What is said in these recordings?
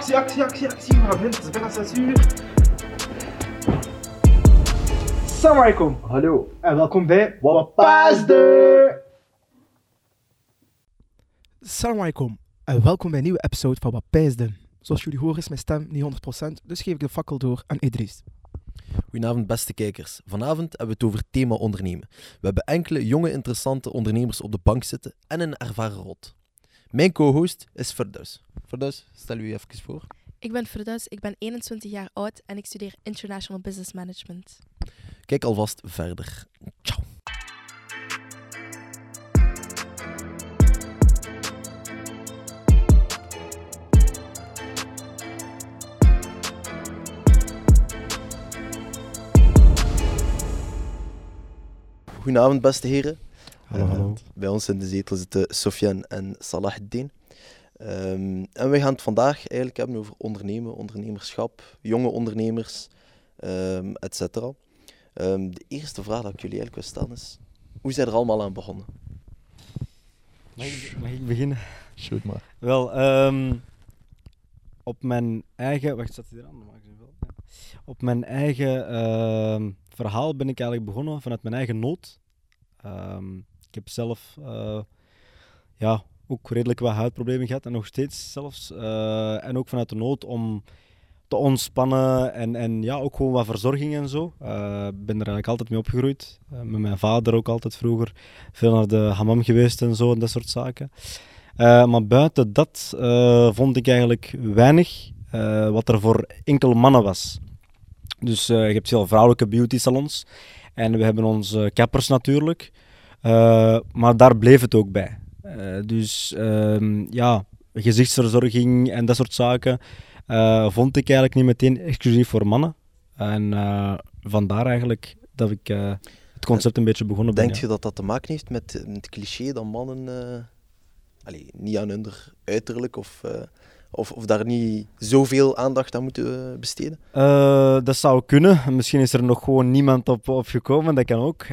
Actie, actie, actie, actie. We gaan beginnen. Het is bijna 6 uur. Assalamu alaikum. Hallo. En welkom bij Wapasde! Assalamu alaikum. En welkom bij een nieuwe episode van Wapijsde. Zoals jullie horen is mijn stem niet 100%, dus geef ik de fakkel door aan Idris. Goedenavond, beste kijkers. Vanavond hebben we het over thema ondernemen. We hebben enkele jonge, interessante ondernemers op de bank zitten en een ervaren rot. Mijn co-host is Ferdaus. Ferdaus, stel u even voor. Ik ben Firdaus, ik ben 21 jaar oud en ik studeer International Business Management. Kijk alvast verder. Ciao. Goedenavond, beste heren. Hallo, hallo. Bij ons in de zetel zitten Sofian en Salahuddin. Ehm en we gaan het vandaag eigenlijk hebben over ondernemen, ondernemerschap, jonge ondernemers, et cetera. Ehm, de eerste vraag dat ik jullie eigenlijk wil stellen is, hoe zijn er allemaal aan begonnen? Mag ik, mag ik beginnen? Shoot maar. Wel, op mijn eigen... Wacht, staat hij er aan? Ja. Op mijn eigen verhaal ben ik eigenlijk begonnen vanuit mijn eigen nood. Ik heb zelf eh, ja, ook redelijk wat huidproblemen gehad en nog steeds zelfs. Eh, en ook vanuit de nood om te ontspannen en, en ja, ook gewoon wat verzorging en zo. Eh, Ik ben er eigenlijk altijd mee opgegroeid. Met mijn vader ook altijd vroeger. Veel naar de hammam geweest en zo en dat soort zaken. Maar buiten dat vond ik eigenlijk weinig wat er voor enkel mannen was. Dus je hebt veel vrouwelijke beauty salons en we hebben onze kappers natuurlijk. Eh, maar daar bleef het ook bij. Eh, dus ehm, ja, gezichtsverzorging en dat soort zaken eh, vond ik eigenlijk niet meteen exclusief voor mannen. En vandaar eigenlijk dat ik het concept een beetje begonnen ben. Denk ja. je dat dat te maken heeft met, met het cliché dat mannen allee, niet aan hun uiterlijk of, of, of daar niet zoveel aandacht aan moeten besteden? Dat zou kunnen. Misschien is er nog gewoon niemand op, op gekomen, dat kan ook.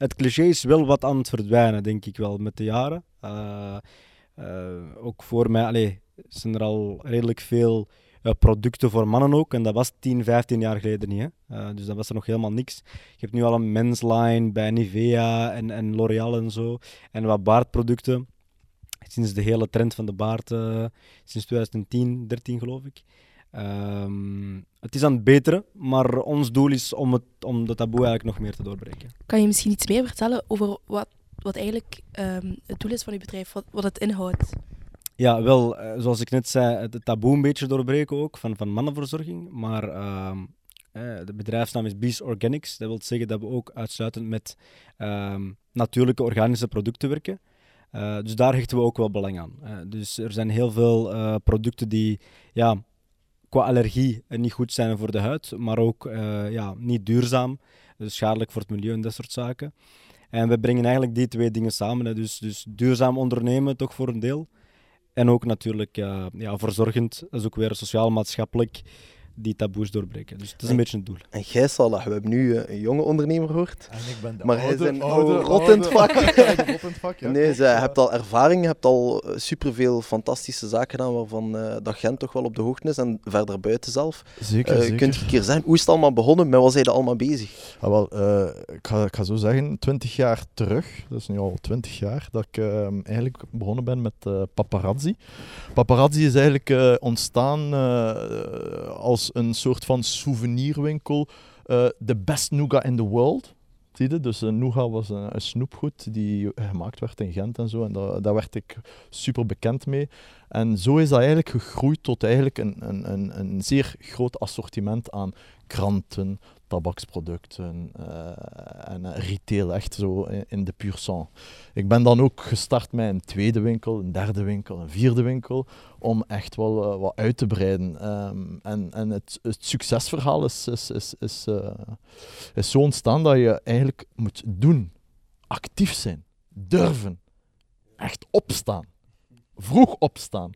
Het cliché is wel wat aan het verdwijnen, denk ik wel, met de jaren. Eh, eh, ook voor mij allee, zijn er al redelijk veel eh, producten voor mannen ook. En dat was 10, 15 jaar geleden niet. Hè? Dus dat was er nog helemaal niks. Je hebt nu al een men's line bij Nivea en, en L'Oreal en zo. En wat baardproducten. Sinds de hele trend van de baard, sinds 2010, 13 geloof ik. Ehm, het is aan het beteren, maar ons doel is om, het, om de taboe eigenlijk nog meer te doorbreken. Kan je misschien iets meer vertellen over wat, wat eigenlijk ehm, het doel is van uw bedrijf, wat, wat het inhoudt? Ja, wel, eh, zoals ik net zei, het taboe een beetje doorbreken ook van, van mannenverzorging. Maar ehm, eh, de bedrijfsnaam is Bees Organics. Dat wil zeggen dat we ook uitsluitend met natuurlijke organische producten werken. Eh, dus daar hechten we ook wel belang aan. Dus er zijn heel veel producten die ja, qua allergie eh, niet goed zijn voor de huid, maar ook eh, ja, niet duurzaam, dus schadelijk voor het milieu en dat soort zaken. En we brengen eigenlijk die twee dingen samen. Dus, dus duurzaam ondernemen, toch voor een deel. En ook natuurlijk eh, ja, verzorgend, dat is ook weer sociaal-maatschappelijk, die taboes doorbreken. Dus het is een beetje het doel. En jij, Salah, we hebben nu eh, een jonge ondernemer gehoord. En ik ben de Maar hij is een oude, oude rot in het vak. oude rot in het vak, ja. nee, ja. hebt al ervaring, je hebt al eh, superveel fantastische zaken gedaan waarvan eh, dat Gent toch wel op de hoogte is en verder buiten zelf. Zeker, zeker. kunt je een keer zeggen, hoe is het allemaal begonnen? Met wat zijn je allemaal bezig? Ah, wel, eh, ik, ga, ik ga zo zeggen, 20 jaar terug, dat is nu al 20 jaar, dat ik ehm, eigenlijk begonnen ben met eh, paparazzi. Paparazzi is eigenlijk eh, ontstaan eh, een soort van souvenirwinkel. eh the best nougat in the world. Dus uh, nougat was een, een snoepgoed die gemaakt werd in Gent en zo. En daar, werd ik super bekend mee. En zo is dat eigenlijk gegroeid tot eigenlijk een, een, een, een zeer groot assortiment aan kranten, tabaksproducten eh, en eh, retail, echt zo in, de pur sang. Ik ben dan ook gestart met een tweede winkel, een derde winkel, een vierde winkel, om echt wel eh, wat uit te breiden. Ehm, en en het, het succesverhaal is, is, is, is, eh, is zo ontstaan dat je eigenlijk moet doen, actief zijn, durven, echt opstaan, vroeg opstaan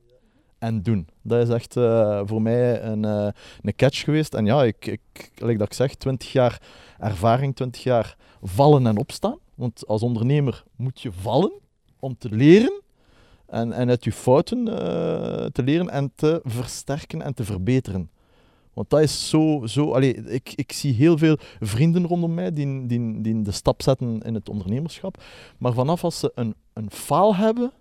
en doen. Dat is echt eh, voor mij een, eh, een catch geweest. En ja, ik, ik, dat ik zeg, 20 jaar ervaring, 20 jaar vallen en opstaan. Want als ondernemer moet je vallen om te leren. En, en uit je fouten eh, te leren en te versterken en te verbeteren. Want dat is zo... zo allee, ik, ik zie heel veel vrienden rondom mij die, die, die de stap zetten in het ondernemerschap. Maar vanaf als ze een, een faal hebben,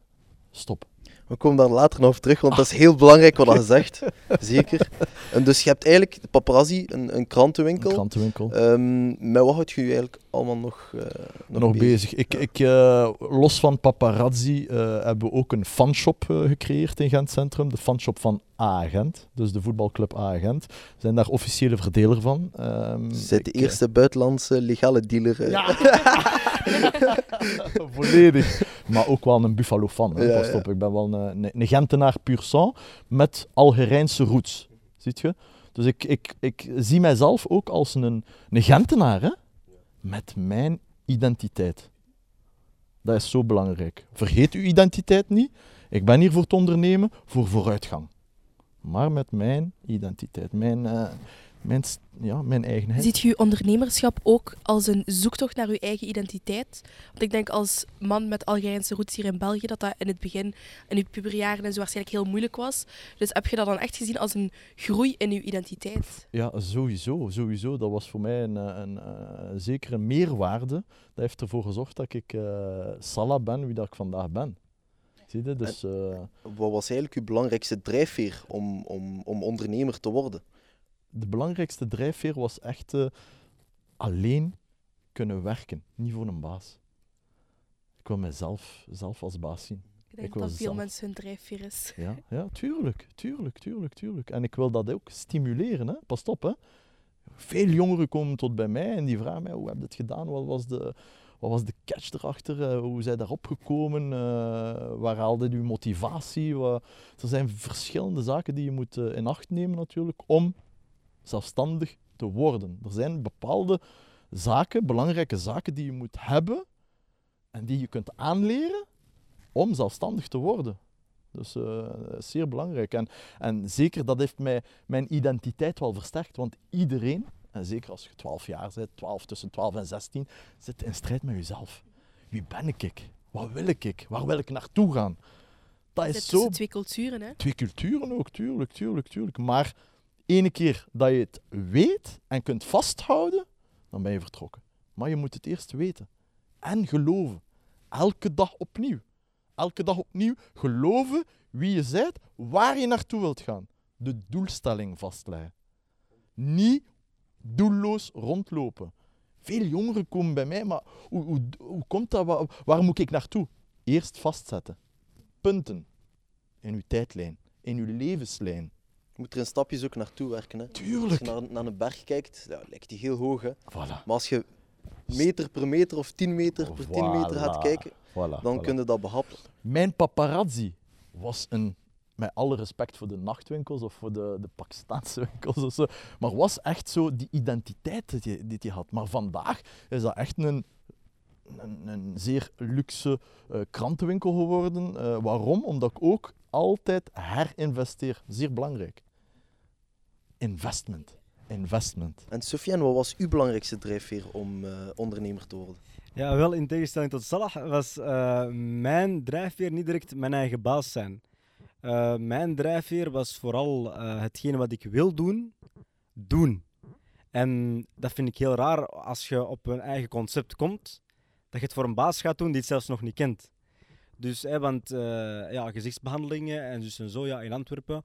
stop. We komen daar later nog op terug, want dat is heel belangrijk wat je zegt. Zeker. En dus je hebt eigenlijk de paparazzi, een, een krantenwinkel. Een krantenwinkel. Ehm, met wat houd je je eigenlijk allemaal nog, eh, nog, nog bezig. Ik, ik, uh, los van paparazzi uh, hebben we ook een fanshop gecreëerd in Gent Centrum. De fanshop van A-Gent, dus de voetbalclub A-Gent. We zijn daar officiële verdeler van. Um, zijn de eerste buitenlandse legale dealer. Ja. Volledig. Maar ook wel een Buffalo fan. Ja, ik ben wel een, een Gentenaar puur sang met Algerijnse roots. Ziet je? Dus ik, ik, ik zie mijzelf ook als een, een Gentenaar, hè? met mijn identiteit. Dat is zo belangrijk. Vergeet uw identiteit niet. Ik ben hier voor het ondernemen, voor vooruitgang. Maar met mijn identiteit, mijn, uh, mijn, ja, mijn eigenheid. Ziet je ondernemerschap ook als een zoektocht naar je eigen identiteit? Want ik denk als man met Algerijnse roots hier in België, dat dat in het begin, in je puberjaren en zo waarschijnlijk heel moeilijk was. Dus heb je dat dan echt gezien als een groei in je identiteit? Ja, sowieso. sowieso. Dat was voor mij een, een, een zekere meerwaarde. Dat heeft ervoor gezorgd dat ik uh, Salah ben wie dat ik vandaag ben. Zie je? Dus, uh, wat was eigenlijk uw belangrijkste drijfveer om, om, om ondernemer te worden? De belangrijkste drijfveer was echt uh, alleen kunnen werken, niet voor een baas. Ik wil mezelf zelf als baas zien. Ik denk ik dat veel zelf... mensen hun drijfveer is. Ja, ja, tuurlijk, tuurlijk, tuurlijk, tuurlijk. En ik wil dat ook stimuleren, hè. pas op. Hè. Veel jongeren komen tot bij mij en die vragen mij, hoe heb je het gedaan? Wat was de, wat was de catch erachter? Uh, hoe zijn daarop gekomen? Uh, waar haalde je motivatie? Wat... Er zijn verschillende zaken die je moet uh, in acht nemen natuurlijk om zelfstandig te worden. Er zijn bepaalde zaken, belangrijke zaken die je moet hebben en die je kunt aanleren om zelfstandig te worden. Dus uh, zeer belangrijk. En, en zeker dat heeft mij, mijn identiteit wel versterkt, want iedereen, en zeker als je 12 jaar bent, 12, tussen 12 en 16, zit in strijd met jezelf. Wie ben ik? Wat wil ik? Waar wil ik naartoe gaan? Dat is zo... twee culturen, hè? Twee culturen ook, tuurlijk, tuurlijk, tuurlijk. Maar ene keer dat je het weet en kunt vasthouden, dan ben je vertrokken. Maar je moet het eerst weten. En geloven. Elke dag opnieuw. Elke dag opnieuw geloven wie je bent, waar je naartoe wilt gaan. De doelstelling vastleggen. Niet doelloos rondlopen. Veel jongeren komen bij mij, maar hoe, hoe, komt dat? Waar, waar moet ik naartoe? Eerst vastzetten. Punten. In uw tijdlijn, in uw levenslijn. Je moet er een stapje ook naartoe werken. Hè. Tuurlijk. Als je naar, naar een berg kijkt, ja, lijkt die heel hoog. Hè. Voilà. Maar als je meter per meter of 10 meter per 10 meter gaat kijken, voilà, dan kun je dat behappen. Mijn paparazzi was een, met alle respect voor de nachtwinkels of voor de, de Pakistaanse winkels of zo, maar was echt zo die identiteit die, die hij had. Maar vandaag is dat echt een, een, een zeer luxe uh, krantenwinkel geworden. Uh, waarom? Omdat ik ook altijd herinvesteer. Zeer belangrijk. Investment. Investment. En Sofiane, wat was uw belangrijkste drijfveer om uh, ondernemer te worden? Ja, wel in tegenstelling tot Salah was uh, mijn drijfveer niet direct mijn eigen baas zijn. Uh, mijn drijfveer was vooral hetgene wat ik wil doen, doen. En dat vind ik heel raar als je op een eigen concept komt, dat je het voor een baas gaat doen die het zelfs nog niet kent. Dus, want uh, ja, gezichtsbehandelingen en dus en zo ja, in Antwerpen.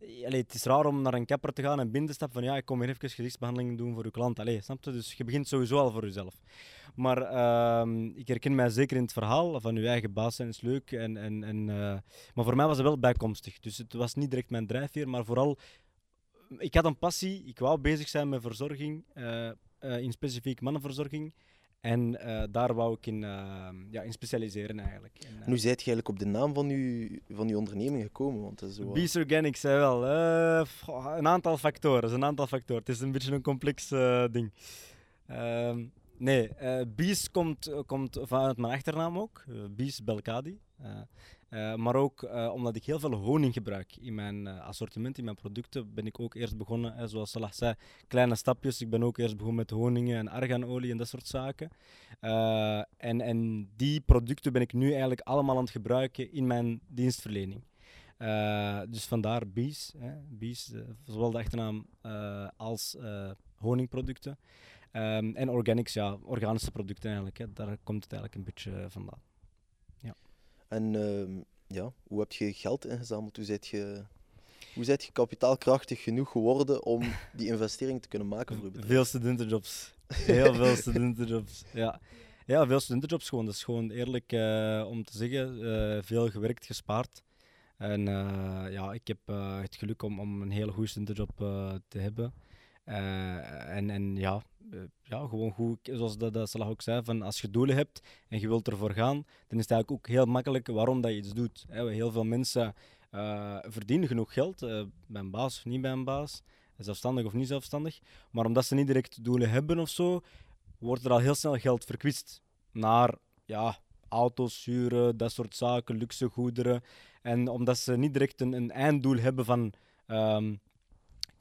Allee, het is raar om naar een kapper te gaan en binnen te stappen van ja, ik kom hier even gezichtsbehandelingen doen voor uw klant. Allee, snap je? Dus je begint sowieso al voor jezelf. Maar uh, ik herken mij zeker in het verhaal van uw eigen baas zijn is leuk. En, en, en, uh, maar voor mij was het wel bijkomstig. Dus het was niet direct mijn drijfveer, maar vooral... Ik had een passie, ik wou bezig zijn met verzorging, in specifiek mannenverzorging. En uh, daar wou ik in, uh, ja, in specialiseren eigenlijk. En, uh, hoe zijt je eigenlijk op de naam van uw, van uw onderneming gekomen? Want zo, Beast Organics, zei wel. een aantal factoren, een aantal factoren. Het is een beetje een complex ding. Ehm, Nee, eh Bies komt, eh, komt vanuit mijn achternaam ook. eh, Bies Belkadi. Eh, eh, maar ook eh, omdat ik heel veel honing gebruik in mijn assortiment, in mijn producten, ben ik ook eerst begonnen, hè, zoals Salah zei, kleine stapjes. Ik ben ook eerst begonnen met honingen en arganolie en dat soort zaken. En, en die producten ben ik nu eigenlijk allemaal aan het gebruiken in mijn dienstverlening. Dus vandaar Bies, hè, zowel de achternaam eh, als honingproducten. Ehm, en organics, ja, organische producten eigenlijk. Hè. Daar komt het eigenlijk een beetje vandaan. En ehm, ja, hoe heb je geld ingezameld? Hoe zijt je, hoe zijt je kapitaalkrachtig genoeg geworden om die investering te kunnen maken voor je bedrijf? Veel studentenjobs. Heel veel studentenjobs. Ja. ja, veel studentenjobs gewoon. Dat is gewoon eerlijk eh, om te zeggen. eh, veel gewerkt, gespaard. En eh, ja, ik heb het geluk om, om een hele goede studentenjob te hebben. En, en ja, ja, gewoon goed, zoals dat, dat ook zei, van als je doelen hebt en je wilt ervoor gaan, dan is het eigenlijk ook heel makkelijk waarom dat je iets doet. Heel veel mensen eh, verdienen genoeg geld, eh, bij een baas of niet bij een baas, zelfstandig of niet zelfstandig, maar omdat ze niet direct doelen hebben of zo, wordt er al heel snel geld verkwist naar ja, auto's, huren, dat soort zaken, luxe goederen. En omdat ze niet direct een, een einddoel hebben van ehm,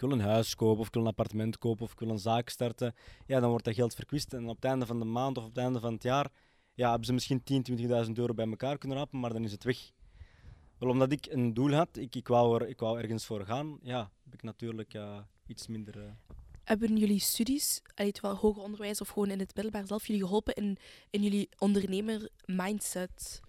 ik wil een huis kopen of ik wil een appartement kopen of ik wil een zaak starten, ja, dan wordt dat geld verkwist. En op het einde van de maand of op het einde van het jaar ja, hebben ze misschien 10.000, 20.000 euro bij elkaar kunnen rapen, maar dan is het weg. Wel, omdat ik een doel had, ik, ik, wou, er, ik wou ergens voor gaan, ja, heb ik natuurlijk iets minder... eh, Hebben jullie studies, allee, terwijl hoger onderwijs of gewoon in het middelbaar zelf, jullie geholpen in, in jullie ondernemer-mindset?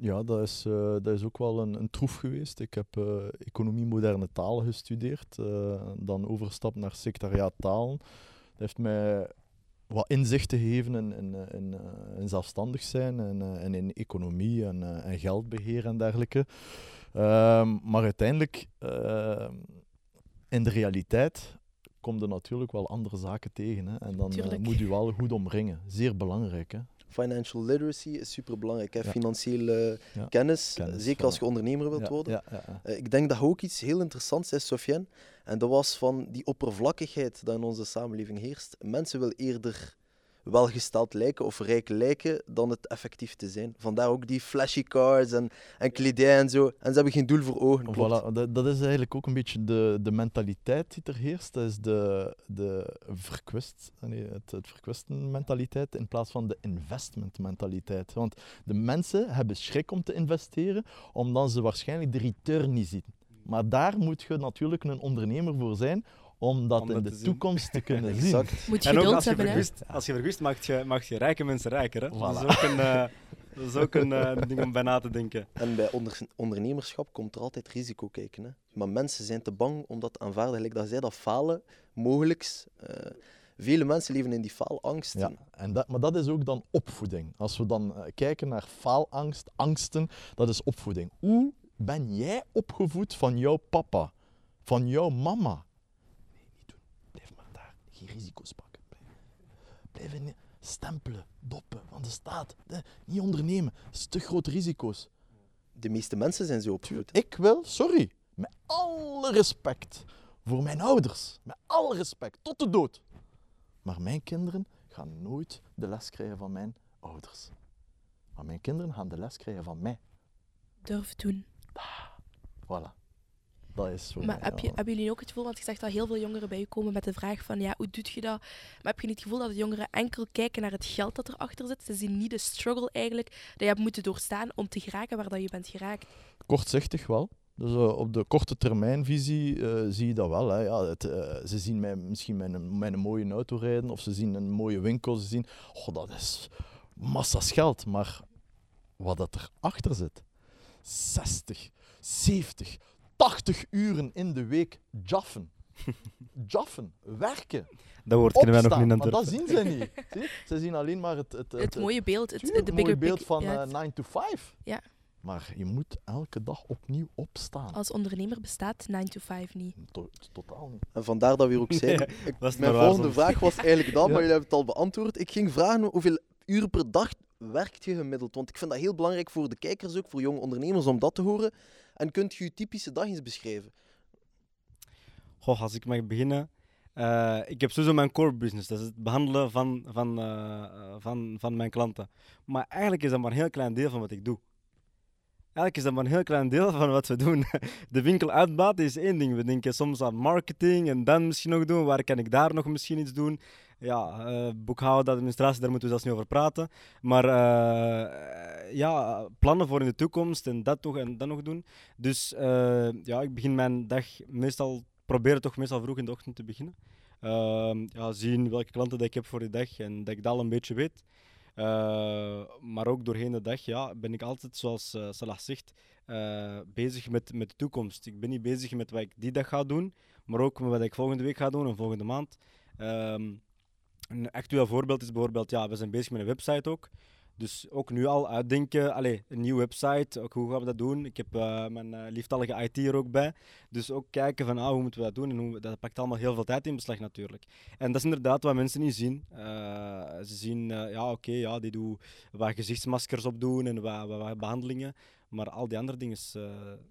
Ja, dat is, eh, dat is ook wel een, een troef geweest. Ik heb eh, economie moderne talen gestudeerd, eh, dan overstap naar secretariaat talen. Dat heeft mij wat inzichten gegeven in, in, in, in zelfstandig zijn en, en in economie en, en geldbeheer en dergelijke. Ehm, maar uiteindelijk, in de realiteit, kom je natuurlijk wel andere zaken tegen. Hè? En dan moet je wel goed omringen. Zeer belangrijk. Hè? Financial literacy is superbelangrijk. Hè? Ja. Financiële kennis, Kennis, zeker als je ondernemer wilt worden. Eh, Ik denk dat ook iets heel interessants is, Sofiane. En dat was van die oppervlakkigheid die in onze samenleving heerst. Mensen willen eerder welgesteld lijken of rijk lijken dan het effectief te zijn. Vandaar ook die flashy cars en, en kledij en zo. En ze hebben geen doel voor ogen. Voilà, dat, dat is eigenlijk ook een beetje de, de mentaliteit die er heerst. Dat is de, de verkwist, nee, het, het verkwisten mentaliteit in plaats van de investment mentaliteit. Want de mensen hebben schrik om te investeren, omdat ze waarschijnlijk de return niet zien. Maar daar moet je natuurlijk een ondernemer voor zijn om dat Om in dat de zien. toekomst te kunnen zien. Exact. Moet je En ook als je hebben, hè? vergust, als je vergust mag je, mag je rijke mensen rijker. Hè? Dat is ook een, eh, dat is ook een eh, ding om bij na te denken. En bij onder- ondernemerschap komt er altijd risico kijken. Hè. Maar mensen zijn te bang om dat te aanvaarden. Gelijk dat zij dat falen, mogelijks. eh, vele mensen leven in die faalangst. Ja, en dat, maar dat is ook dan opvoeding. Als we dan eh, kijken naar faalangst, angsten, dat is opvoeding. Hoe ben jij opgevoed van jouw papa, van jouw mama? Nee, niet doen. Blijf maar daar. Geen risico's pakken. In stempelen, doppen van de staat. Niet ondernemen. Dat is te grote risico's. De meeste mensen zijn zo opgevoed. Ik wil, sorry, met alle respect voor mijn ouders, met alle respect, tot de dood. Maar mijn kinderen gaan nooit de les krijgen van mijn ouders. Maar mijn kinderen gaan de les krijgen van mij. Durf doen. Voilà. Dat is voor Maar heb je, hebben jullie ook het gevoel, want je zegt dat heel veel jongeren bij je komen met de vraag van ja, hoe doe je dat? Maar heb je niet het gevoel dat de jongeren enkel kijken naar het geld dat erachter zit? Ze zien niet de struggle eigenlijk dat je hebt moeten doorstaan om te geraken waar dat je bent geraakt. Kortzichtig wel. Dus eh, op de korte termijnvisie eh, zie je dat wel. Hè. Ja, het, eh, ze zien mij misschien een mooie auto rijden of ze zien een mooie winkel. Ze zien, oh, dat is massa's geld. Maar wat dat erachter zit, 60, 70, 80 uren in de week jaffen. jaffen, werken, Dat woord kennen wij nog niet aan Maar het dat zien ze niet. Zie? Ze zien alleen maar het, het, Het mooie beeld, het, Tuurlijk, de mooi bigger beeld van ja, eh, het- 9 to 5. Ja. Maar je moet elke dag opnieuw opstaan. Als ondernemer bestaat 9 to 5 niet. To- totaal niet. En vandaar dat we hier ook. Nee, is mijn volgende vraag was eigenlijk dat, Ja. maar jullie hebben het al beantwoord. Ik ging vragen hoeveel uren per dag werkt je gemiddeld? Want ik vind dat heel belangrijk voor de kijkers ook, voor jonge ondernemers, om dat te horen. En kunt je je typische dag eens beschrijven? Goh, als ik mag beginnen. Eh, ik heb sowieso mijn core business, dat is het behandelen van, van, eh, van, van mijn klanten. Maar eigenlijk is dat maar een heel klein deel van wat ik doe. Eigenlijk is dat maar een heel klein deel van wat we doen. De winkel uitbaten is één ding. We denken soms aan marketing en dan misschien nog doen. Waar kan ik daar nog misschien iets doen? Ja, eh, boekhouden, administratie, daar moeten we zelfs niet over praten. Maar eh, ja, plannen voor in de toekomst en dat toch en dat nog doen. Dus eh, ja, ik begin mijn dag meestal, probeer toch meestal vroeg in de ochtend te beginnen. Ehm, ja, zien welke klanten dat ik heb voor die dag en dat ik dat al een beetje weet. Maar ook doorheen de dag ja, ben ik altijd, zoals Salah zegt, bezig met, met de toekomst. Ik ben niet bezig met wat ik die dag ga doen, maar ook met wat ik volgende week ga doen en volgende maand. Ehm, een actueel voorbeeld is bijvoorbeeld, ja, we zijn bezig met een website ook. Dus ook nu al uitdenken, allez, een nieuwe website, hoe gaan we dat doen? Ik heb eh, mijn eh, lieftallige IT er ook bij. Dus ook kijken van ah, hoe moeten we dat doen en hoe, dat pakt allemaal heel veel tijd in beslag natuurlijk. En dat is inderdaad wat mensen niet zien. Eh, ze zien, ja oké, ja, die doen wat gezichtsmaskers opdoen en wat, wat, wat behandelingen. Maar al die andere dingen is, eh,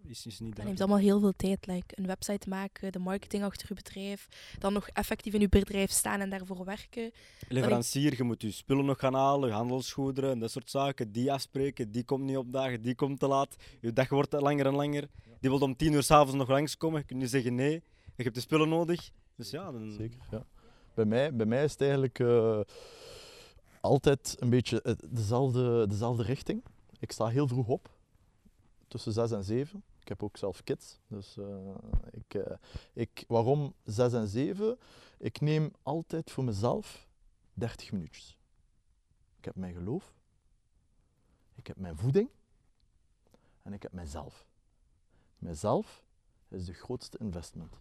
is, is niet Dat neemt allemaal heel veel tijd. Like een website maken, de marketing achter je bedrijf, dan nog effectief in je bedrijf staan en daarvoor werken. Leverancier, je moet je spullen nog gaan halen, je handelsgoederen en dat soort zaken. Die afspreken, die komt niet opdagen, die komt te laat. Je dag wordt langer en langer. Die wil om tien uur s'avonds nog langskomen. Je kunt zeggen nee. Je hebt de spullen nodig. Dus ja, dan... Zeker, ja. Bij mij, bij mij is het eigenlijk eh, altijd een beetje eh, dezelfde, dezelfde richting. Ik sta heel vroeg op, tussen 6 en 7. Ik heb ook zelf kids. Dus eh, ik, eh, ik, waarom 6 en 7? Ik neem altijd voor mezelf 30 minuutjes. Ik heb mijn geloof, ik heb mijn voeding en ik heb mijzelf. Mijzelf is de grootste investment.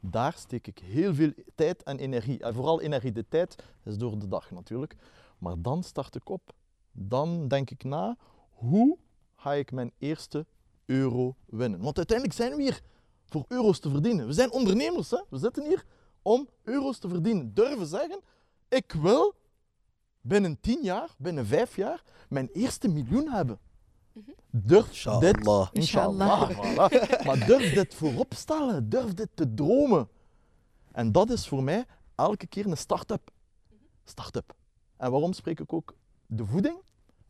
Daar steek ik heel veel tijd en energie. En vooral energie, de tijd is door de dag natuurlijk. Maar dan start ik op. Dan denk ik na, hoe ga ik mijn eerste euro winnen? Want uiteindelijk zijn we hier voor euro's te verdienen. We zijn ondernemers, hè? we zitten hier om euro's te verdienen. Durven zeggen, ik wil binnen 10 jaar, binnen 5 jaar, mijn eerste miljoen hebben. Durf dit Inshallah. Inshallah. voilà. Maar durf dit voorop stellen, durf dit te dromen. En dat is voor mij elke keer een start-up. Start-up. En waarom spreek ik ook de voeding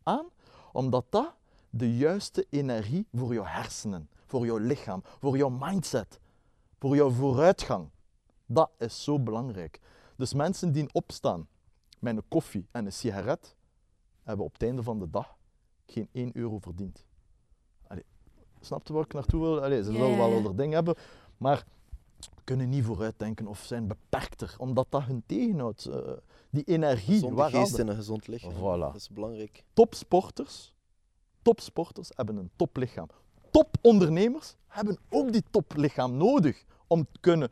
aan? Omdat dat de juiste energie voor jouw hersenen, voor jouw lichaam, voor jouw mindset, voor jouw vooruitgang. Dat is zo belangrijk. Dus mensen die opstaan met een koffie en een sigaret, hebben op het einde van de dag geen 1 euro verdiend. Allee, snap je waar ik naartoe wil? Allee, ze zullen wel ja. andere dingen hebben, maar kunnen niet vooruitdenken of zijn beperkter, omdat dat hun tegenhoudt. Eh, die energie, Gezonde geest en een gezond lichaam. Voilà. Dat is belangrijk. Topsporters, topsporters hebben een toplichaam. Topondernemers hebben ook die toplichaam nodig om te kunnen.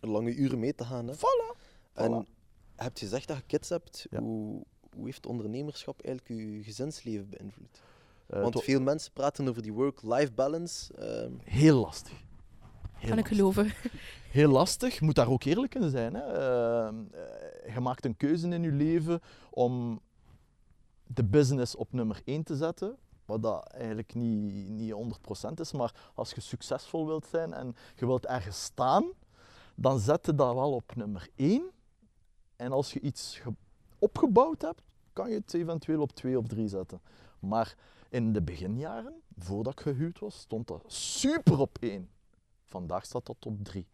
Lange uren mee te gaan. Hè. Voilà. En Voilà. je gezegd dat je kids hebt. Ja. Hoe, hoe heeft ondernemerschap eigenlijk je gezinsleven beïnvloed? eh, Want veel mensen praten over die work-life balance. ehm, heel lastig. Heel Kan ik geloven. heel lastig. Je moet daar ook eerlijk in zijn. Hè. Eh, eh, je maakt een keuze in je leven om de business op nummer 1 te zetten. Wat dat eigenlijk niet, niet 100% is. Maar als je succesvol wilt zijn en je wilt ergens staan, dan zet je dat wel op nummer 1. En als je iets ge- opgebouwd hebt, kan je het eventueel op 2 of 3 zetten. Maar in de beginjaren, voordat ik gehuwd was, stond dat super op 1. Vandaag staat dat op 3.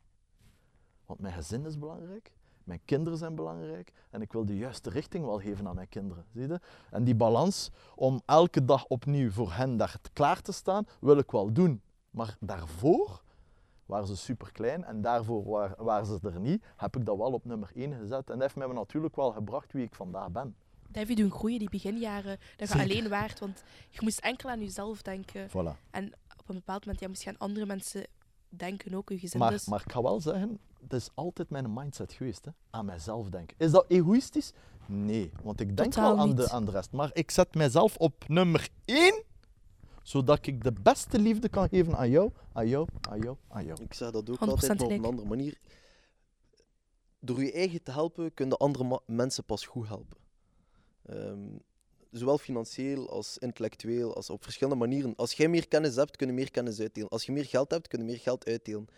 Want mijn gezin is belangrijk, mijn kinderen zijn belangrijk en ik wil de juiste richting wel geven aan mijn kinderen. Zie je? En die balans om elke dag opnieuw voor hen daar klaar te staan, wil ik wel doen. Maar daarvoor waren ze super klein en daarvoor waar- waren ze er niet, heb ik dat wel op nummer 1 gezet. En dat heeft mij natuurlijk wel gebracht wie ik vandaag ben. Dat heeft je doen groeien, die beginjaren. Dat je Zeker. alleen waart, want je moest enkel aan jezelf denken. Voilà. En op een bepaald moment ja, moest je aan andere mensen denken, ook je gezin. Maar, dus maar ik ga wel zeggen, het is altijd mijn mindset geweest. Hè? Aan mijzelf denken. Is dat egoïstisch? Nee, want ik denk Totaal wel aan de, aan de rest. Maar ik zet mijzelf op nummer één, zodat ik de beste liefde kan geven aan jou, aan jou, aan jou, aan jou. ik zeg dat ook 100% altijd, maar op een andere manier. Door je eigen te helpen, kunnen andere mensen pas goed helpen. Ehm, zowel financieel als intellectueel, als op verschillende manieren. Als jij meer kennis hebt, kun je meer kennis uitdelen. Als je meer geld hebt, kun je meer geld uitdelen.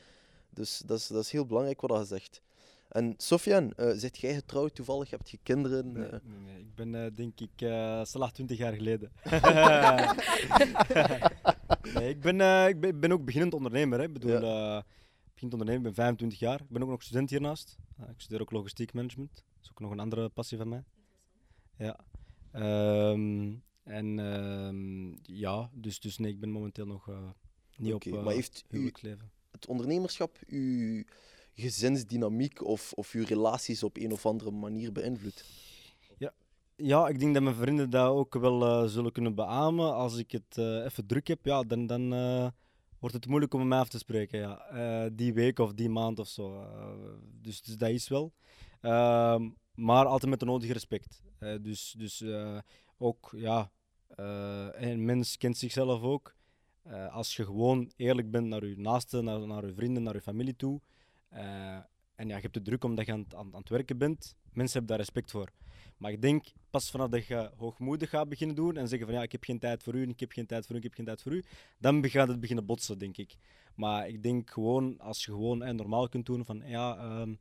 Dus dat is, dat is heel belangrijk wat je zegt. En Sofian, eh zit jij getrouwd toevallig? Heb je kinderen? Nee, Eh, nee, nee. Ik ben eh, denk ik eh Salah 20 jaar geleden. nee, ik, ben, eh, ik, ben, ik ben ook beginnend ondernemer. Hè. Ik bedoel, eh beginnend ondernemer, ik ben 25 jaar. Ik ben ook nog student hiernaast. Ik studeer ook logistiek management. Dat is ook nog een andere passie van mij. Ja. Ehm, en ehm, ja, dus, dus nee, ik ben momenteel nog eh, niet op maar heeft u- huwelijksleven. Het ondernemerschap uw gezinsdynamiek of, of uw relaties op een of andere manier beïnvloedt? Ja, ik denk dat mijn vrienden dat ook wel eh, zullen kunnen beamen. Als ik het eh, even druk heb, ja, dan, dan eh, wordt het moeilijk om met mij af te spreken. Ja. Die week of die maand of zo. Dus, dus dat is wel. Ehm, maar altijd met de nodige respect. Dus dus ook, ja, een mens kent zichzelf ook. Eh, als je gewoon eerlijk bent naar je naasten, naar, naar je vrienden, naar je familie toe. eh, en ja, je hebt het druk omdat je aan, het- aan, aan het werken bent. Mensen hebben daar respect voor. Maar ik denk, pas vanaf dat je hoogmoedig gaat beginnen doen en zeggen van ja, ik heb geen tijd voor u, ik heb geen tijd voor u, ik heb geen tijd voor u, dan gaat het beginnen botsen, denk ik. Maar ik denk gewoon, als je gewoon normaal kunt doen van ja, ehm,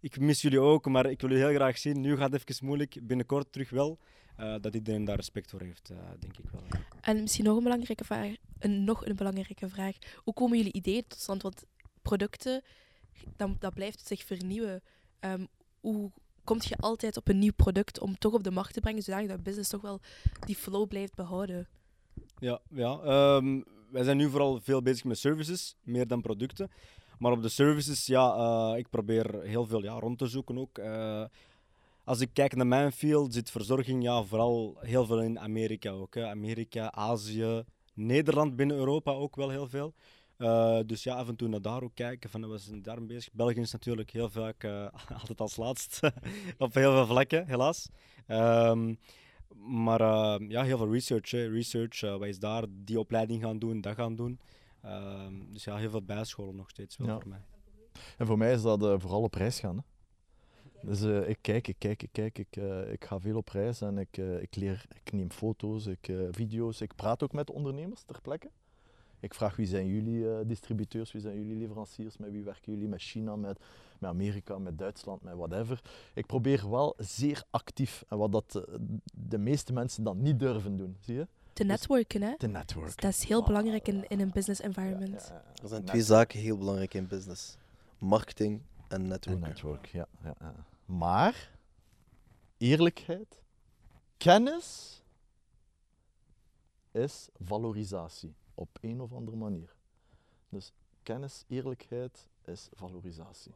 ik mis jullie ook, maar ik wil jullie heel graag zien. Nu gaat het even moeilijk, binnenkort terug wel. Eh, dat iedereen daar respect voor heeft, eh, denk ik wel. En misschien nog een belangrijke vraag. Een, nog een belangrijke vraag. Hoe komen jullie ideeën tot stand? Want producten, dat, dat blijft zich vernieuwen. Ehm, hoe kom je altijd op een nieuw product om toch op de markt te brengen, zodat dat business toch wel die flow blijft behouden? Ja, ja. ehm, wij zijn nu vooral veel bezig met services, meer dan producten. Maar op de services, ja, eh, ik probeer heel veel ja, rond te zoeken ook. Als ik kijk naar mijn field, zit verzorging ja, vooral heel veel in Amerika ook. Hè. Amerika, Azië, Nederland, binnen Europa ook wel heel veel. Eh, dus ja, af en toe naar daar ook kijken, van we zijn daar bezig. België is natuurlijk heel vaak eh, altijd als laatst op heel veel vlakken, helaas. Ehm, maar eh, ja, heel veel research. Hè. Research, wat is daar? Die opleiding gaan doen, dat gaan doen. Ehm, dus ja, heel veel bijscholen nog steeds wel Ja. voor mij. En voor mij is dat vooral op reis gaan. Hè. Dus eh, ik kijk, ik kijk, ik kijk, ik, eh, ik ga veel op reis en ik, eh, ik leer, ik neem foto's, ik, eh, video's, ik praat ook met ondernemers ter plekke. Ik vraag wie zijn jullie eh, distributeurs, wie zijn jullie leveranciers, met wie werken jullie, met China, met, met Amerika, met Duitsland, met whatever. Ik probeer wel zeer actief, en wat dat de meeste mensen dan niet durven doen, zie je? Te netwerken, hè? De network. Dat is heel belangrijk in, in een business environment. Ja, ja, ja. Er zijn twee zaken heel belangrijk in business: marketing en Een network. network, ja, ja, ja. Maar eerlijkheid, kennis is valorisatie op een of andere manier. Dus kennis, eerlijkheid is valorisatie.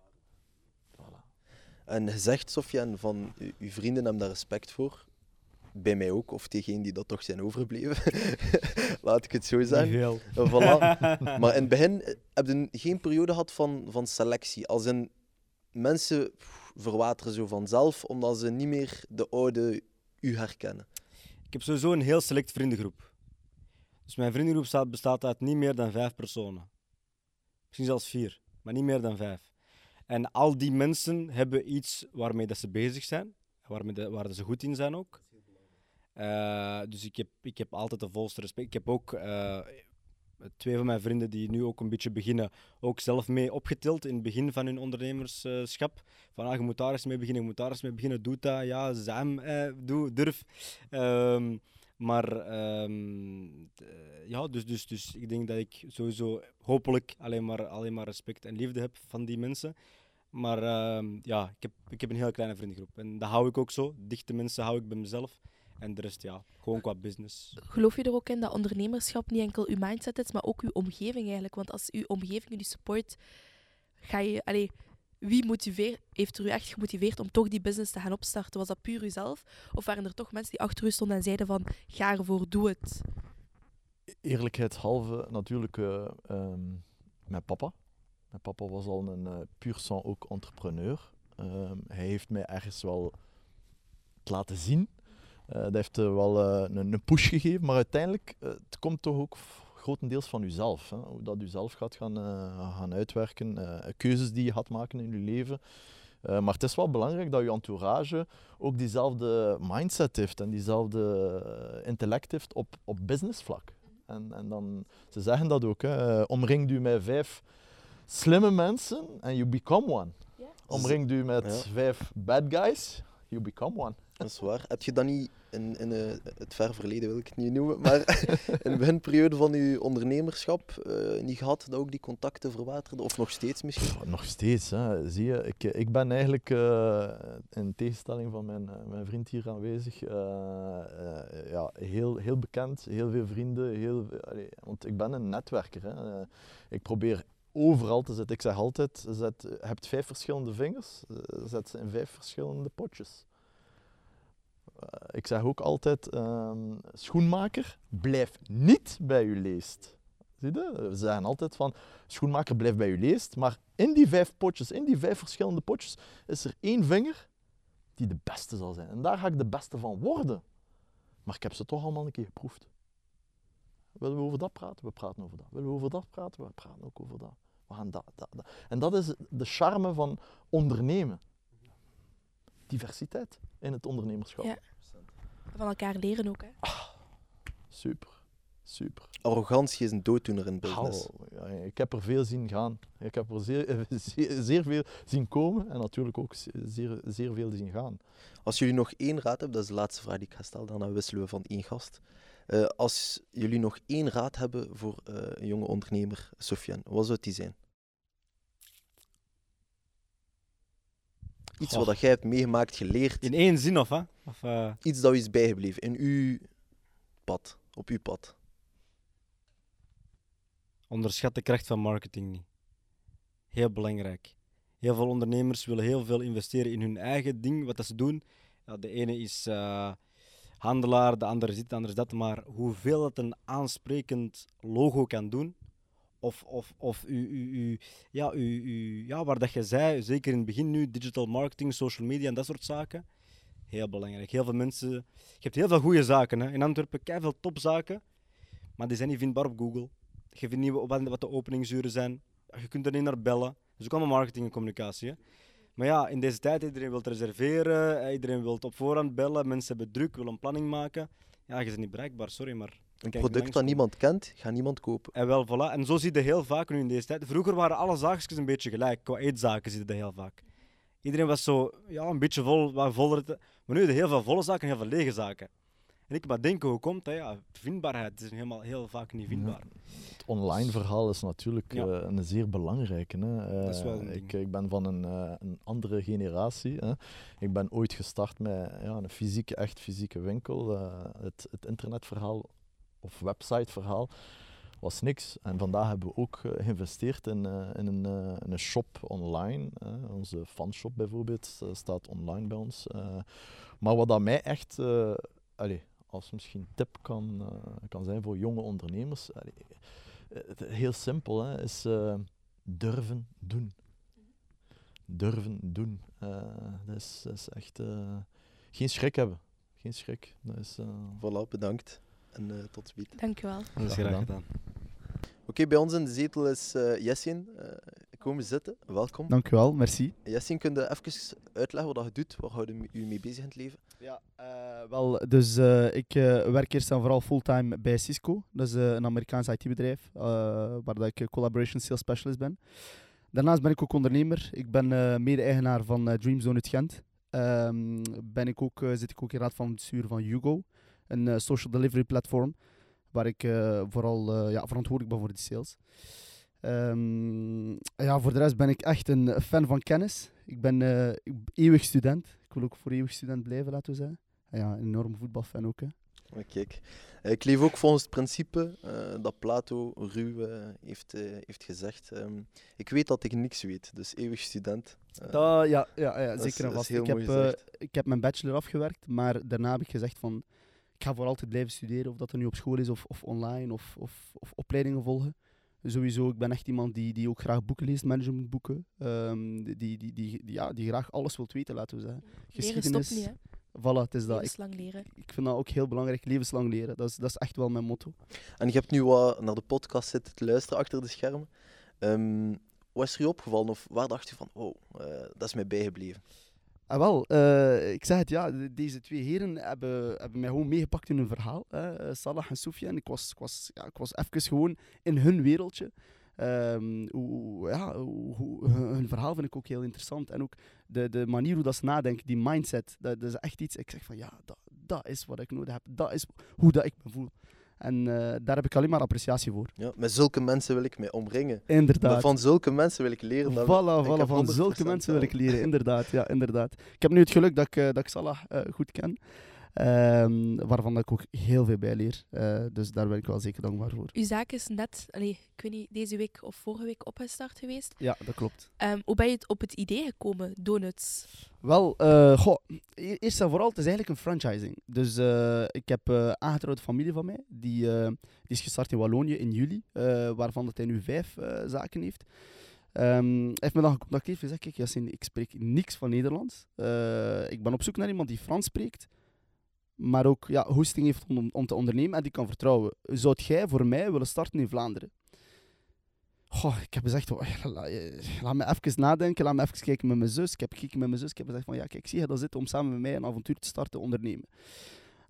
Voilà. En je zegt, Sofiane, van uw vrienden hebben daar respect voor. Bij mij ook, of tegen die dat toch zijn overgebleven. Laat ik het zo zeggen. voilà. Maar in het begin eh, heb je geen periode gehad van, van selectie. Als in mensen verwateren zo vanzelf, omdat ze niet meer de oude u herkennen. Ik heb sowieso een heel select vriendengroep. Dus mijn vriendengroep staat, bestaat uit niet meer dan vijf personen. Misschien zelfs vier, maar niet meer dan vijf. En al die mensen hebben iets waarmee dat ze bezig zijn, waarmee waar ze goed in zijn ook. Eh, dus ik heb, ik heb altijd de volste respect. Ik heb ook eh, twee van mijn vrienden die nu ook een beetje beginnen, ook zelf mee opgetild in het begin van hun ondernemerschap. Van ah, je moet daar eens mee beginnen, je moet daar eens mee beginnen, doe dat, ja, Sam, eh, doe, durf. Ehm, maar ehm, eh, ja, dus, dus, dus ik denk dat ik sowieso hopelijk alleen maar, alleen maar respect en liefde heb van die mensen. Maar ehm, ja, ik heb, ik heb een heel kleine vriendengroep. En dat hou ik ook zo. Dichte mensen hou ik bij mezelf. En de rest, ja, gewoon qua business. Geloof je er ook in dat ondernemerschap niet enkel uw mindset is, maar ook uw omgeving eigenlijk? Want als uw omgeving jullie support, ga je... Allee, wie motiveer, heeft er u echt gemotiveerd om toch die business te gaan opstarten? Was dat puur uzelf? Of waren er toch mensen die achter u stonden en zeiden van, ga ervoor, doe het? Eerlijkheidshalve natuurlijk eh, ehm, mijn papa. Mijn papa was al een eh puur sang ook entrepreneur. Ehm, hij heeft mij ergens wel het laten zien. Eh, dat heeft eh, wel eh, een, een push gegeven, maar uiteindelijk het komt toch ook grotendeels van uzelf. Hè? Hoe dat u zelf gaat gaan, eh, gaan uitwerken, eh, keuzes die je gaat maken in je leven. Eh, maar het is wel belangrijk dat je entourage ook diezelfde mindset heeft en diezelfde intellect heeft op, op businessvlak. En, en dan, ze zeggen dat ook, hè, eh, omring u met vijf slimme mensen en you become one. omringt u met Ja. vijf bad guys, you become one. Dat is waar. Heb je dat niet in, eh, het ver verleden, wil ik het niet noemen, maar in de beginperiode van je ondernemerschap eh, niet gehad dat ook die contacten verwaterden? Of nog steeds misschien? Nog steeds, hè. zie je. Ik, ik ben eigenlijk, eh, in tegenstelling van mijn, mijn vriend hier aanwezig, ja, heel, heel bekend, heel veel vrienden. Heel, want ik ben een netwerker. Hè. Ik probeer overal te zitten. Ik zeg altijd, zet, je hebt vijf verschillende vingers, zet ze in vijf verschillende potjes. Eh, ik zeg ook altijd, ehm, schoenmaker, blijf niet bij je leest. Zie je? We zeggen altijd van, schoenmaker blijft bij je leest, maar in die vijf potjes, in die vijf verschillende potjes, is er één vinger die de beste zal zijn. En daar ga ik de beste van worden. Maar ik heb ze toch allemaal een keer geproefd. Willen we over dat praten? We praten over dat. Willen we over dat praten? We praten ook over dat. We gaan dat, dat, dat. En dat is de charme van ondernemen. Diversiteit in het ondernemerschap. Ja. Van elkaar leren ook. Hè. Super, super. Arrogantie is een dooddoener in business. Ja, ik heb er veel zien gaan. Ik heb er zeer, zeer, zeer veel zien komen en natuurlijk ook zeer, zeer veel zien gaan. Als jullie nog één raad hebben, dat is de laatste vraag die ik ga stellen, daarna wisselen we van één gast. Eh, als jullie nog één raad hebben voor eh, een jonge ondernemer, Sofiane, wat zou die zijn? Iets Goh. wat jij hebt meegemaakt, geleerd, In één zin of, hè? Of, eh, iets dat u is bijgebleven in uw pad, op uw pad. onderschat de kracht van marketing niet. Heel belangrijk. Heel veel ondernemers willen heel veel investeren in hun eigen ding, wat dat ze doen. Ja, de ene is eh, handelaar, de andere is dit, de andere is dat. Maar hoeveel het een aansprekend logo kan doen, of, of, of u, u, u, ja, u, u, ja, waar dat je zei, zeker in het begin nu, digital marketing, social media en dat soort zaken. Heel belangrijk. Heel veel mensen... Je hebt heel veel goede zaken. Hè. In Antwerpen, veel topzaken, maar die zijn niet vindbaar op Google. Je vindt niet wat de openingsuren zijn. Je kunt er niet naar bellen. Is ook allemaal marketing en communicatie. Maar ja, in deze tijd, iedereen wil reserveren, iedereen wil op voorhand bellen, mensen hebben druk, willen een planning maken. Ja, je bent niet bereikbaar, sorry, maar... Een product dat niemand kent, gaat niemand kopen. En wel, voilà. En zo zie je heel vaak nu in deze tijd. Vroeger waren alle zaakjes een beetje gelijk. Qua eetzaken zie je dat heel vaak. Iedereen was zo, ja, een beetje vol, wat voller. te- Maar nu heb je heel veel volle zaken en heel veel lege zaken. En ik maar denken, hoe komt dat? Ja, vindbaarheid is helemaal heel vaak niet vindbaar. Het online verhaal is natuurlijk Ja. eh, een zeer belangrijke. Hè. Dat is wel een Eh, ik, ik ben van een, eh, een andere generatie. Hè. Ik ben ooit gestart met ja, een fysieke, echt fysieke winkel. Eh, het, het internetverhaal of websiteverhaal was niks. En vandaag hebben we ook eh, geïnvesteerd in, eh, in, een, eh, een shop online. Onze fanshop bijvoorbeeld staat online bij ons. Maar wat dat mij echt, allee, als misschien tip kan, kan zijn voor jonge ondernemers, het- heel simpel, hè, is durven doen. Durven doen. Dat, is, is echt geen schrik hebben. Geen schrik. Dat is, Voilà, bedankt. En eh, tot ziens. Dankjewel. Dat is Graag graag gedaan. gedaan. Oké, bij ons in de zetel is eh Jessin. Eh, kom zitten, welkom. Dankjewel, merci. Jessin, kun je even uitleggen wat je doet? Waar houdt u mee bezig in het leven? Ja, eh, wel, dus eh, ik eh, werk eerst en vooral fulltime bij Cisco. Dat is eh, een Amerikaans IT-bedrijf, eh, waar dat ik Collaboration Sales Specialist ben. Daarnaast ben ik ook ondernemer. Ik ben eh, mede-eigenaar van eh, Dreamzone uit Gent. Ehm, ben ik ook, eh, zit ik ook in raad van bestuur van Hugo, een eh, social delivery platform, waar ik eh, vooral eh, ja, verantwoordelijk ben voor de sales. Ehm, ja, voor de rest ben ik echt een fan van kennis. Ik ben eeuwig student. Ik wil ook voor eeuwig student blijven, laten we zeggen. En ja, een enorm voetbalfan ook. Hè. Maar Kijk, ik leef ook volgens het principe dat Plato ruw heeft, heeft gezegd. Ehm, ik weet dat ik niks weet, dus eeuwig student. Dat, ja, ja, ja zeker en vast. Ik heb, ik heb mijn bachelor afgewerkt, maar daarna heb ik gezegd van... Ik ga voor altijd blijven studeren, of dat er nu op school is of, of online of, of, of opleidingen volgen. Sowieso, ik ben echt iemand die, die ook graag boeken leest, managementboeken. Ehm, die, die, die, die, die- ja, die graag alles wilt weten, laten we zeggen. Leren stopt niet, hè. Voilà, het is dat. Ik, Levenslang leren. ik vind dat ook heel belangrijk, levenslang leren. Dat is, dat is echt wel mijn motto. En je hebt nu wat naar de podcast zitten te luisteren achter de schermen. Ehm, wat is er je opgevallen of waar dacht je van, wow, eh, dat is mij bijgebleven? Ah, wel, eh, ik zeg het ja, de- deze twee heren hebben, hebben mij gewoon meegepakt in hun verhaal. Eh, Salah en Soufiane. Ik was, ik, was, ja, ik was even gewoon in hun wereldje. Ehm, hoe, ja, hoe, hun verhaal vind ik ook heel interessant. En ook de, de manier hoe dat ze nadenken, die mindset, dat, dat is echt iets. Ik zeg van ja, dat, dat is wat ik nodig heb. Dat is hoe dat ik me voel. En eh, daar heb ik alleen maar appreciatie voor. Ja, met zulke mensen wil ik mij omringen. Inderdaad. Van zulke mensen wil ik leren. dat- Voilà, ik voilà, heb van zulke 100% mensen wil ik leren, inderdaad. Ja, inderdaad. Ik heb nu het geluk dat ik, eh, dat ik Salah eh, goed ken, ehm, waarvan dat ik ook heel veel bij leer. Eh, dus daar ben ik wel zeker dankbaar voor. Uw zaak is net, allee, ik weet niet, deze week of vorige week opgestart geweest. Ja, dat klopt. Ehm, hoe ben je op het idee gekomen, donuts? Wel, eh, goh, e- eerst en vooral, het is eigenlijk een franchising. Dus eh, ik heb eh aangetrouwde familie van mij, die, die is gestart in Wallonië in juli, waarvan dat hij nu vijf zaken heeft. Hij heeft me dan gecontacteerd en gezegd, kijk Yassine, ik spreek niks van Nederlands. Ik ben op zoek naar iemand die Frans spreekt, maar ook ja, hoesting heeft om, om te ondernemen en die kan vertrouwen. Zou jij voor mij willen starten in Vlaanderen? Goh, ik heb gezegd, oh, eh, laat me even nadenken, laat me even kijken met mijn zus. Ik heb gekeken met mijn zus, ik heb gezegd van, ja, kijk, zie je dat zitten om samen met mij een avontuur te starten ondernemen.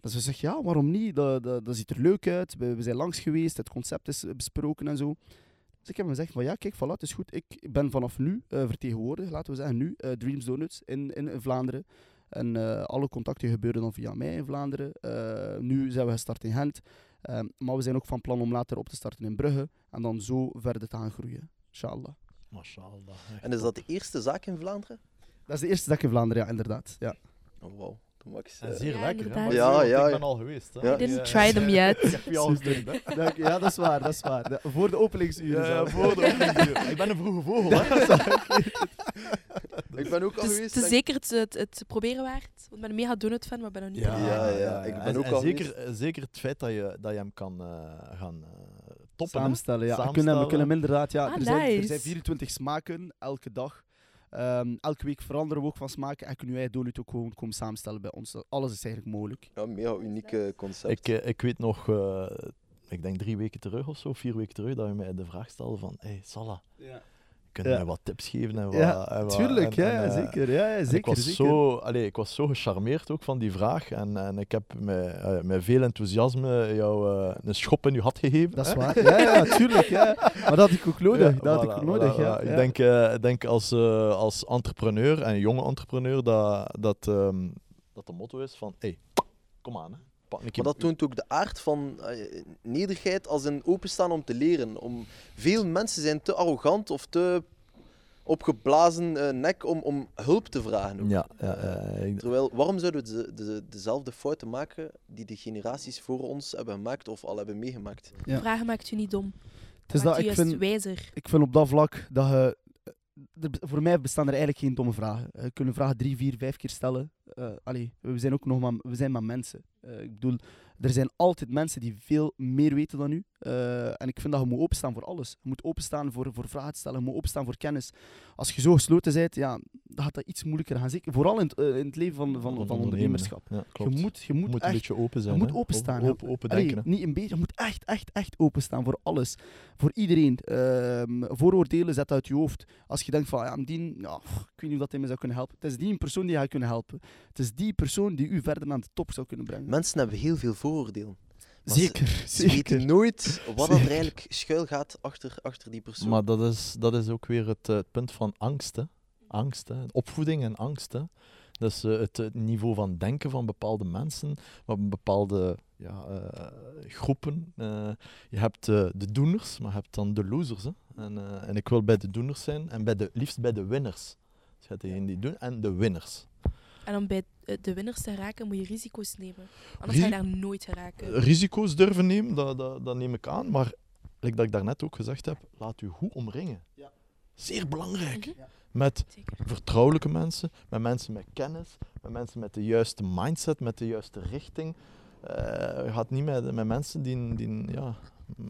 Dus ze zegt, ja, waarom niet? Dat, dat, dat ziet er leuk uit. We, zijn langs geweest, het concept is besproken en zo. Dus ik heb hem gezegd van, ja, kijk, voilà, het is goed. Ik ben vanaf nu eh vertegenwoordiger, laten we zeggen nu, eh, Dreams Donuts in, in Vlaanderen. En eh, alle contacten gebeuren dan via mij in Vlaanderen. Eh, nu zijn we gestart in Gent. Ehm, maar we zijn ook van plan om later op te starten in Brugge. En dan zo verder te gaan groeien. Inshallah. Mashallah. En is dat de eerste zaak in Vlaanderen? Dat is de eerste dag in Vlaanderen, ja, inderdaad. Ja. Oh, wauw. Ze- En zeer Ja, lekker, hè? Maar Ja, ik ja, ben ja. al geweest. Hè? Ja. I didn't Ja. try them yet. Ik heb je al gestuurd, hè? Dank- ja, dat is waar, dat is waar. De- voor de openingsuren. Ja, ja, zelf. voor de openingsuur. Ik ben een vroege vogel, hè? Ik ben ook al Het is, geweest. het is denk zeker het, het, het proberen waard. Want ik ben een mega donut fan, maar ik ben nog niet Ja, ja, ik ben En- ook en al zeker, eh, zeker het feit dat je, dat je hem kan eh, gaan eh, toppen. hè. Samenstellen, ja. We kunnen, we Samenstellen. kunnen hem inderdaad, ja. Ah, er, zijn, er nice. zijn 24 smaken, elke dag. Ehm, elke week veranderen we ook van smaken. En kunnen wij donut ook gewoon komen samenstellen bij ons. Alles is eigenlijk mogelijk. Ja, mega unieke concept. Ik, eh, ik weet nog, eh, ik denk drie weken terug of zo, vier weken terug, dat je mij de vraag stelde van, hey Salah, kun je Ja. mij wat tips geven? En wat, Ja, en wat- tuurlijk. en- ja, en, eh, zeker. Ja, zeker, ik, was zeker. Zo, allee, ik was zo gecharmeerd ook van die vraag en, en ik heb met, eh, met veel enthousiasme jou eh, een schop in je had gegeven. Dat is hè. waar. Ja, ja, tuurlijk. Ja. Maar dat had ik ook nodig. Dat had ik ook nodig, voilà, ja. Ik denk, ik denk als, als entrepreneur en jonge entrepreneur dat, dat, ehm, dat de motto is van hey, kom aan. Hè. Maar dat toont ook de aard van eh, nederigheid als een openstaan om te leren. Om, veel mensen zijn te arrogant of te opgeblazen eh, nek om, om hulp te vragen. ook. Ja, ja, ik- Terwijl, waarom zouden we de, de, dezelfde fouten maken die de generaties voor ons hebben gemaakt of al hebben meegemaakt? Ja. Vragen maakt u niet dom. Het is maakt dat ik juist vind, wijzer. ik vind op dat vlak dat je. Eh, voor mij bestaan er eigenlijk geen domme vragen. Je kunt een vraag drie, vier, vijf keer stellen. Eh, allee, we zijn ook nog maar, we zijn maar mensen. Eh, ik bedoel, er zijn altijd mensen die veel meer weten dan u. Eh, en ik vind dat je moet openstaan voor alles. Je moet openstaan voor, voor vragen te stellen, je moet openstaan voor kennis. Als je zo gesloten bent, ja, dan gaat dat iets moeilijker gaan. Zeker, vooral in het, eh, in het leven van, van, van, ondernemerschap. Ja, Je moet, je moet, moet een echt beetje open zijn. je moet openstaan. Open, open, denken. niet een beetje, je moet echt, echt, echt openstaan voor alles. Voor iedereen. Ehm, vooroordelen zet uit je hoofd. Als je denkt van, ja, die, ja, ik weet niet of dat hij me zou kunnen helpen. Het is die persoon die je kunnen helpen. Het is die persoon die u verder naar de top zou kunnen brengen. Mensen hebben heel veel vooroordelen. Zeker, Ze weten zeker. nooit wat er eigenlijk schuil gaat achter, achter die persoon. Maar dat is, dat is ook weer het, eh, het punt van angst. Hè. Angst, hè. Opvoeding en angst. Hè. Dus het, het niveau van denken van bepaalde mensen, van bepaalde ja, eh, groepen. Je hebt de doeners, maar je hebt dan de losers. Hè. En, en ik wil bij de doeners zijn en bij de, liefst bij de winners. Dus je hebt degenen die doen en de winners. En om bij eh, de winnaars te raken, moet je risico's nemen. Anders ga je daar nooit geraken. Risico's durven nemen, dat, dat, dat neem ik aan. Maar, like dat ik daarnet ook gezegd heb, laat u goed omringen. Ja. Zeer belangrijk. Mhm. Met Zeker. vertrouwelijke mensen, met mensen met kennis, met mensen met de juiste mindset, met de juiste richting. Eh, je gaat niet met, met mensen die, die ja,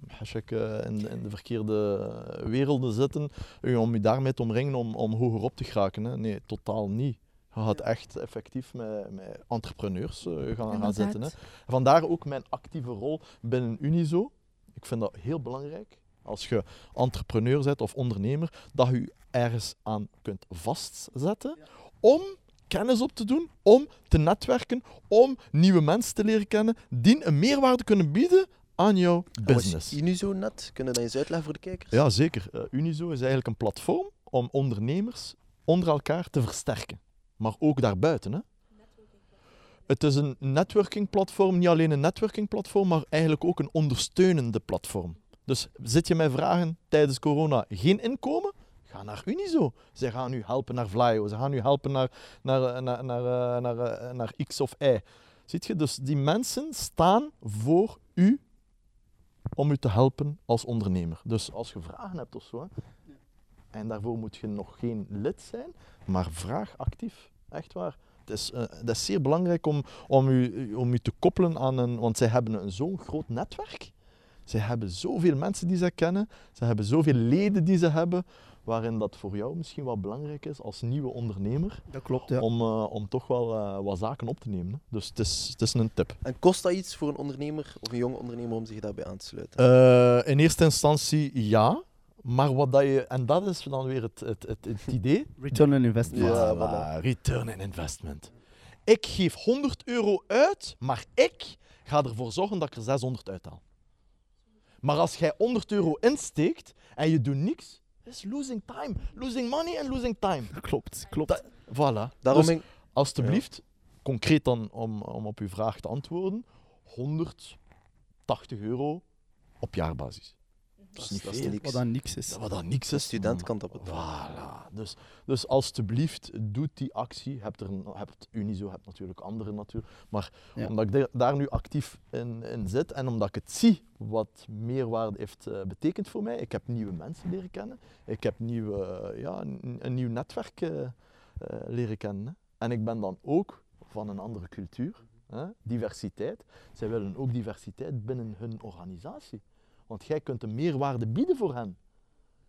hashtag, eh, in, de- in de verkeerde werelden zitten, om je daarmee te omringen om, om hoger op te geraken. Hè. Nee, totaal niet. Je gaat echt effectief met, met entrepreneurs eh, gaan, gaan zitten. Hè. Vandaar ook mijn actieve rol binnen Unizo. Ik vind dat heel belangrijk. Als je entrepreneur bent of ondernemer, dat je je ergens aan kunt vastzetten om kennis op te doen, om te netwerken, om nieuwe mensen te leren kennen, die een meerwaarde kunnen bieden aan jouw business. Unizo net? Kunnen dat eens uitleggen voor de kijkers? Ja, zeker. Eh, Unizo is eigenlijk een platform om ondernemers onder elkaar te versterken. Maar ook daarbuiten. Hè? Het is een networking-platform, niet alleen een networking-platform, maar eigenlijk ook een ondersteunende platform. Dus zit je met vragen tijdens corona geen inkomen? Ga naar Unizo. Zij gaan u helpen naar Vlaio, ze gaan u helpen naar, naar, eh, naar, naar, eh, eh, naar X of Y. Ziet je? Dus die mensen staan voor u om u te helpen als ondernemer. Dus als je vragen hebt of zo, en daarvoor moet je nog geen lid zijn, maar vraag actief. Echt waar. Het is, eh, dat is zeer belangrijk om, om, u, om u te koppelen aan een... Want zij hebben een zo'n groot netwerk. Zij hebben zoveel mensen die ze kennen. Ze hebben zoveel leden die ze hebben. Waarin dat voor jou misschien wel belangrijk is als nieuwe ondernemer. Dat klopt, ja. Om, eh, om toch wel eh, wat zaken op te nemen. hè. Dus het is, het is een tip. En kost dat iets voor een ondernemer of een jonge ondernemer om zich daarbij aan te sluiten? Eh, in eerste instantie ja. Maar wat dat je... En dat is dan weer het, het, het, het idee. Return on investment. Ja, Voilà, return on investment. Ik geef 100 euro uit, maar ik ga ervoor zorgen dat ik er 600 uithaal. Maar als jij 100 euro insteekt en je doet niks, is losing time. Losing money en losing time. Klopt, klopt. Dat- Voilà. Daarom Dus concreet dan om, om op uw vraag te antwoorden, 180 euro op jaarbasis. Dat is niet dat is veel. niks. Wat dan niks is. Dat wat dan niks Een is. student kan dat betalen. Voilà. Dus, dus alstublieft, doe die actie. Je hebt, er, hebt Unizo, je hebt natuurlijk andere natuurlijk. Maar Ja. omdat ik de- daar nu actief in, in zit en omdat ik het zie wat meerwaarde heeft eh, betekend voor mij. Ik heb nieuwe mensen leren kennen. Ik heb nieuwe, eh, ja, een, een nieuw netwerk eh, leren kennen. hè. En ik ben dan ook van een andere cultuur. Hè? Diversiteit. Zij willen ook diversiteit binnen hun organisatie. Want jij kunt een meerwaarde bieden voor hen.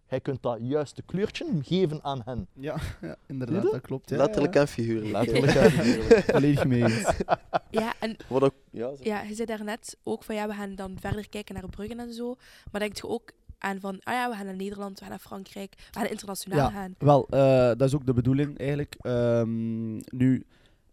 Jij kunt dat juiste kleurtje geven aan hen. Ja, ja inderdaad, dat klopt. Ja, Letterlijk ja. en figuurlijk. Letterlijk en figuurlijk. Volledig mee eens. Ja, en Wat ook, ja, ja, je zei daarnet ook van ja, we gaan dan verder kijken naar Bruggen en zo. Maar denk je ook aan van, ah ja, we gaan naar Nederland, we gaan naar Frankrijk, we gaan internationaal Ja. gaan. Wel, eh, dat is ook de bedoeling eigenlijk. Ehm, nu,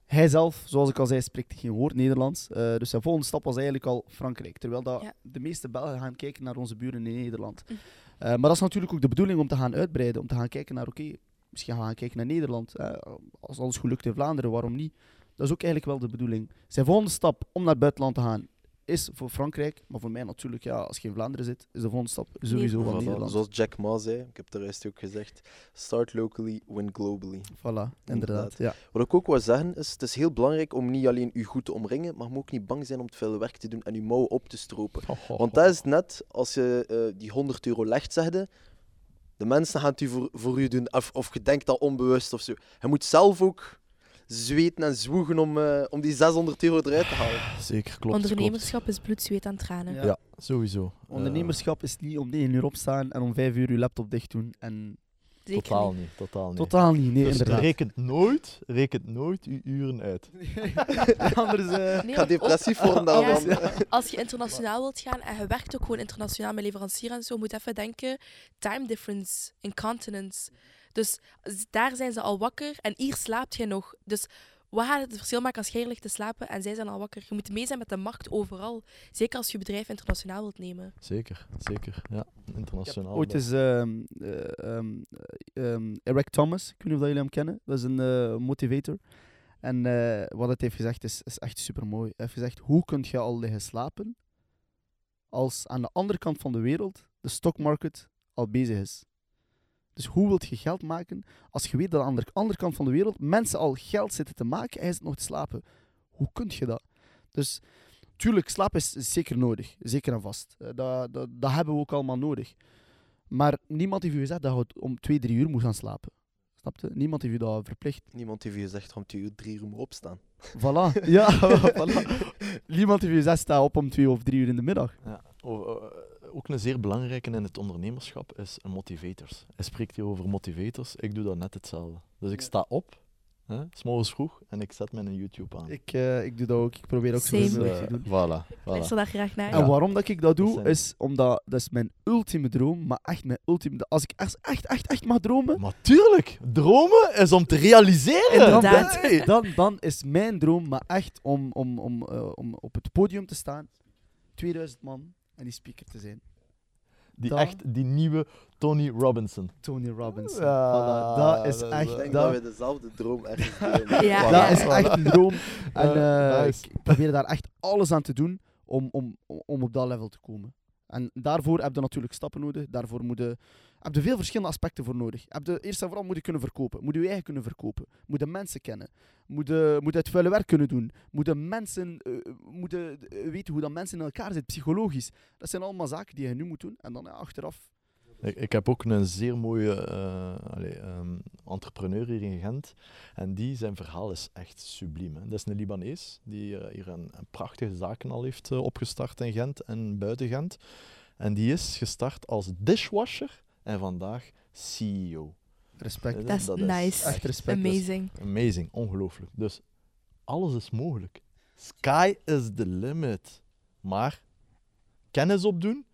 hij zelf, zoals ik al zei, spreekt geen woord Nederlands. Eh, dus zijn volgende stap was eigenlijk al Frankrijk. Terwijl dat Ja. de meeste Belgen gaan kijken naar onze buren in Nederland. Mhm. Eh, maar dat is natuurlijk ook de bedoeling om te gaan uitbreiden. Om te gaan kijken naar, oké, misschien gaan we gaan kijken naar Nederland. Eh, als alles goed lukt in Vlaanderen, waarom niet? Dat is ook eigenlijk wel de bedoeling. Zijn volgende stap om naar het buitenland te gaan is voor Frankrijk. Maar voor mij natuurlijk, ja, als je in Vlaanderen zit, is de volgende stap sowieso Voilà, wel Nederland. Zoals Jack Ma zei, ik heb er juist ook gezegd, start locally, win globally. Voilà, inderdaad. Ja. Wat ik ook wil zeggen is, het is heel belangrijk om niet alleen u goed te omringen, maar je moet ook niet bang zijn om te veel werk te doen en uw mouwen op te stropen. Want dat is net, als je eh, die 100 euro legt, zegde, de mensen gaan het u voor, voor u doen, of, of je denkt dat onbewust of zo. Je moet zelf ook zweten en zwoegen om, eh, om die 600 euro eruit te halen. Zeker, klopt. Ondernemerschap is bloed, zweet en tranen. Ja. sowieso. Ondernemerschap is niet om 9 uur opstaan en om 5 uur je laptop dicht doen. En Zeker totaal niet. niet. Totaal niet. totaal niet, nee, dus inderdaad. rekent nooit, rekent nooit uw uren uit. Anders, eh, Nee, ga depressief worden. Ja, als je internationaal wilt gaan en je werkt ook gewoon internationaal met leverancier en zo, moet je even denken, time difference in continents. Dus daar zijn ze al wakker en hier slaapt je nog. Dus wat gaat het verschil maken als jij hier ligt te slapen en zij zijn al wakker? Je moet mee zijn met de markt overal. Zeker als je bedrijf internationaal wilt nemen. Zeker, zeker. Ja, internationaal. ooit is ehm, eh, ehm, eh, ehm, Eric Thomas, ik weet niet of dat jullie hem kennen, dat is een eh, motivator. En eh, wat het heeft gezegd is, is echt super mooi. Hij heeft gezegd: hoe kun je al liggen slapen als aan de andere kant van de wereld de stockmarket al bezig is? Dus hoe wilt je geld maken als je weet dat aan de andere kant van de wereld mensen al geld zitten te maken en hij zit nog te slapen? Hoe kun je dat? Dus tuurlijk, slaap is zeker nodig, zeker en vast. Eh, Dat, dat, dat hebben we ook allemaal nodig. Maar niemand heeft u gezegd dat je om twee, drie uur moet gaan slapen. Snap je? Niemand heeft u dat verplicht. Niemand heeft je gezegd om twee uur, drie uur moet opstaan. Voilà. Ja, voilà. Niemand heeft u gezegd sta op om twee of drie uur in de middag. Ja. Oh, eh, ook een zeer belangrijke in het ondernemerschap is een motivators. Hij spreekt hier over motivators. Ik doe dat net hetzelfde. Dus ik sta op, hè, 's morgens vroeg, en ik zet mijn YouTube aan. Ik, eh, ik doe dat ook. Ik probeer ook zo Dus, mogelijk te eh, doen. voilà, Ik voilà. luister daar graag naar. En Ja. waarom dat ik dat Dat doe, zijn- is omdat dat is mijn ultieme droom, maar echt mijn ultieme... Als ik echt, echt, echt, echt mag dromen, Maar tuurlijk, dromen is om te realiseren. dan, Inderdaad. Dan, dan is mijn droom maar echt om, om, om, eh, om op het podium te staan. 2000 man. En die speaker te zijn. Die, echt, die nieuwe Tony Robinson. Tony Robbins. Ja, Voilà, dat is dat- echt... Ik denk dat- dat we dezelfde droom ergens delen. Ja, dat ja. is echt een droom. En eh, nice. ik probeer daar echt alles aan te doen om, om, om op dat level te komen. En daarvoor heb je natuurlijk stappen nodig. Daarvoor moet je, heb je veel verschillende aspecten voor nodig. Heb je, eerst en vooral moet je kunnen verkopen. Moet je je eigen kunnen verkopen. Moet je mensen kennen. Moet je, moet het vuile werk kunnen doen. Moet je mensen, eh, weten hoe dat mensen in elkaar zitten, psychologisch. Dat zijn allemaal zaken die je nu moet doen. En dan achteraf Ik, ik heb ook een zeer mooie eh, allee, ehm, entrepreneur hier in Gent. En die, zijn verhaal is echt subliem. Hè. Dat is een Libanees die hier een, een prachtige zaken al heeft opgestart in Gent en buiten Gent. En die is gestart als dishwasher en vandaag CEO. respect. Eh, Dat is nice. Echt respect. is- Amazing. Amazing, ongelooflijk. Dus alles is mogelijk. Sky is the limit. Maar kennis opdoen,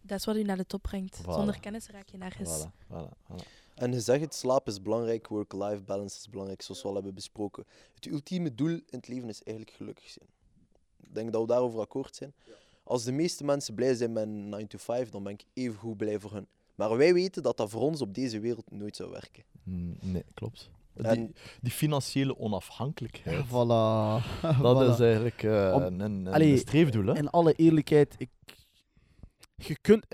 Dat is wat u naar de top brengt. Voilà. Zonder kennis raak je nergens. voilà, voilà, voilà. En je zegt het, slaap is belangrijk, work-life balance is belangrijk, zoals we al hebben besproken. Het ultieme doel in het leven is eigenlijk gelukkig zijn. Ik denk dat we daarover akkoord zijn. Als de meeste mensen blij zijn met een 9 to 5, dan ben ik even goed blij voor hun. Maar wij weten dat dat voor ons op deze wereld nooit zou werken. Mm, Nee, klopt. Die, En- die financiële onafhankelijkheid, Voilà. dat Voilà. is eigenlijk eh, Om- een, een, Allee, een streefdoel. Hè? In alle eerlijkheid, ik, je kunt,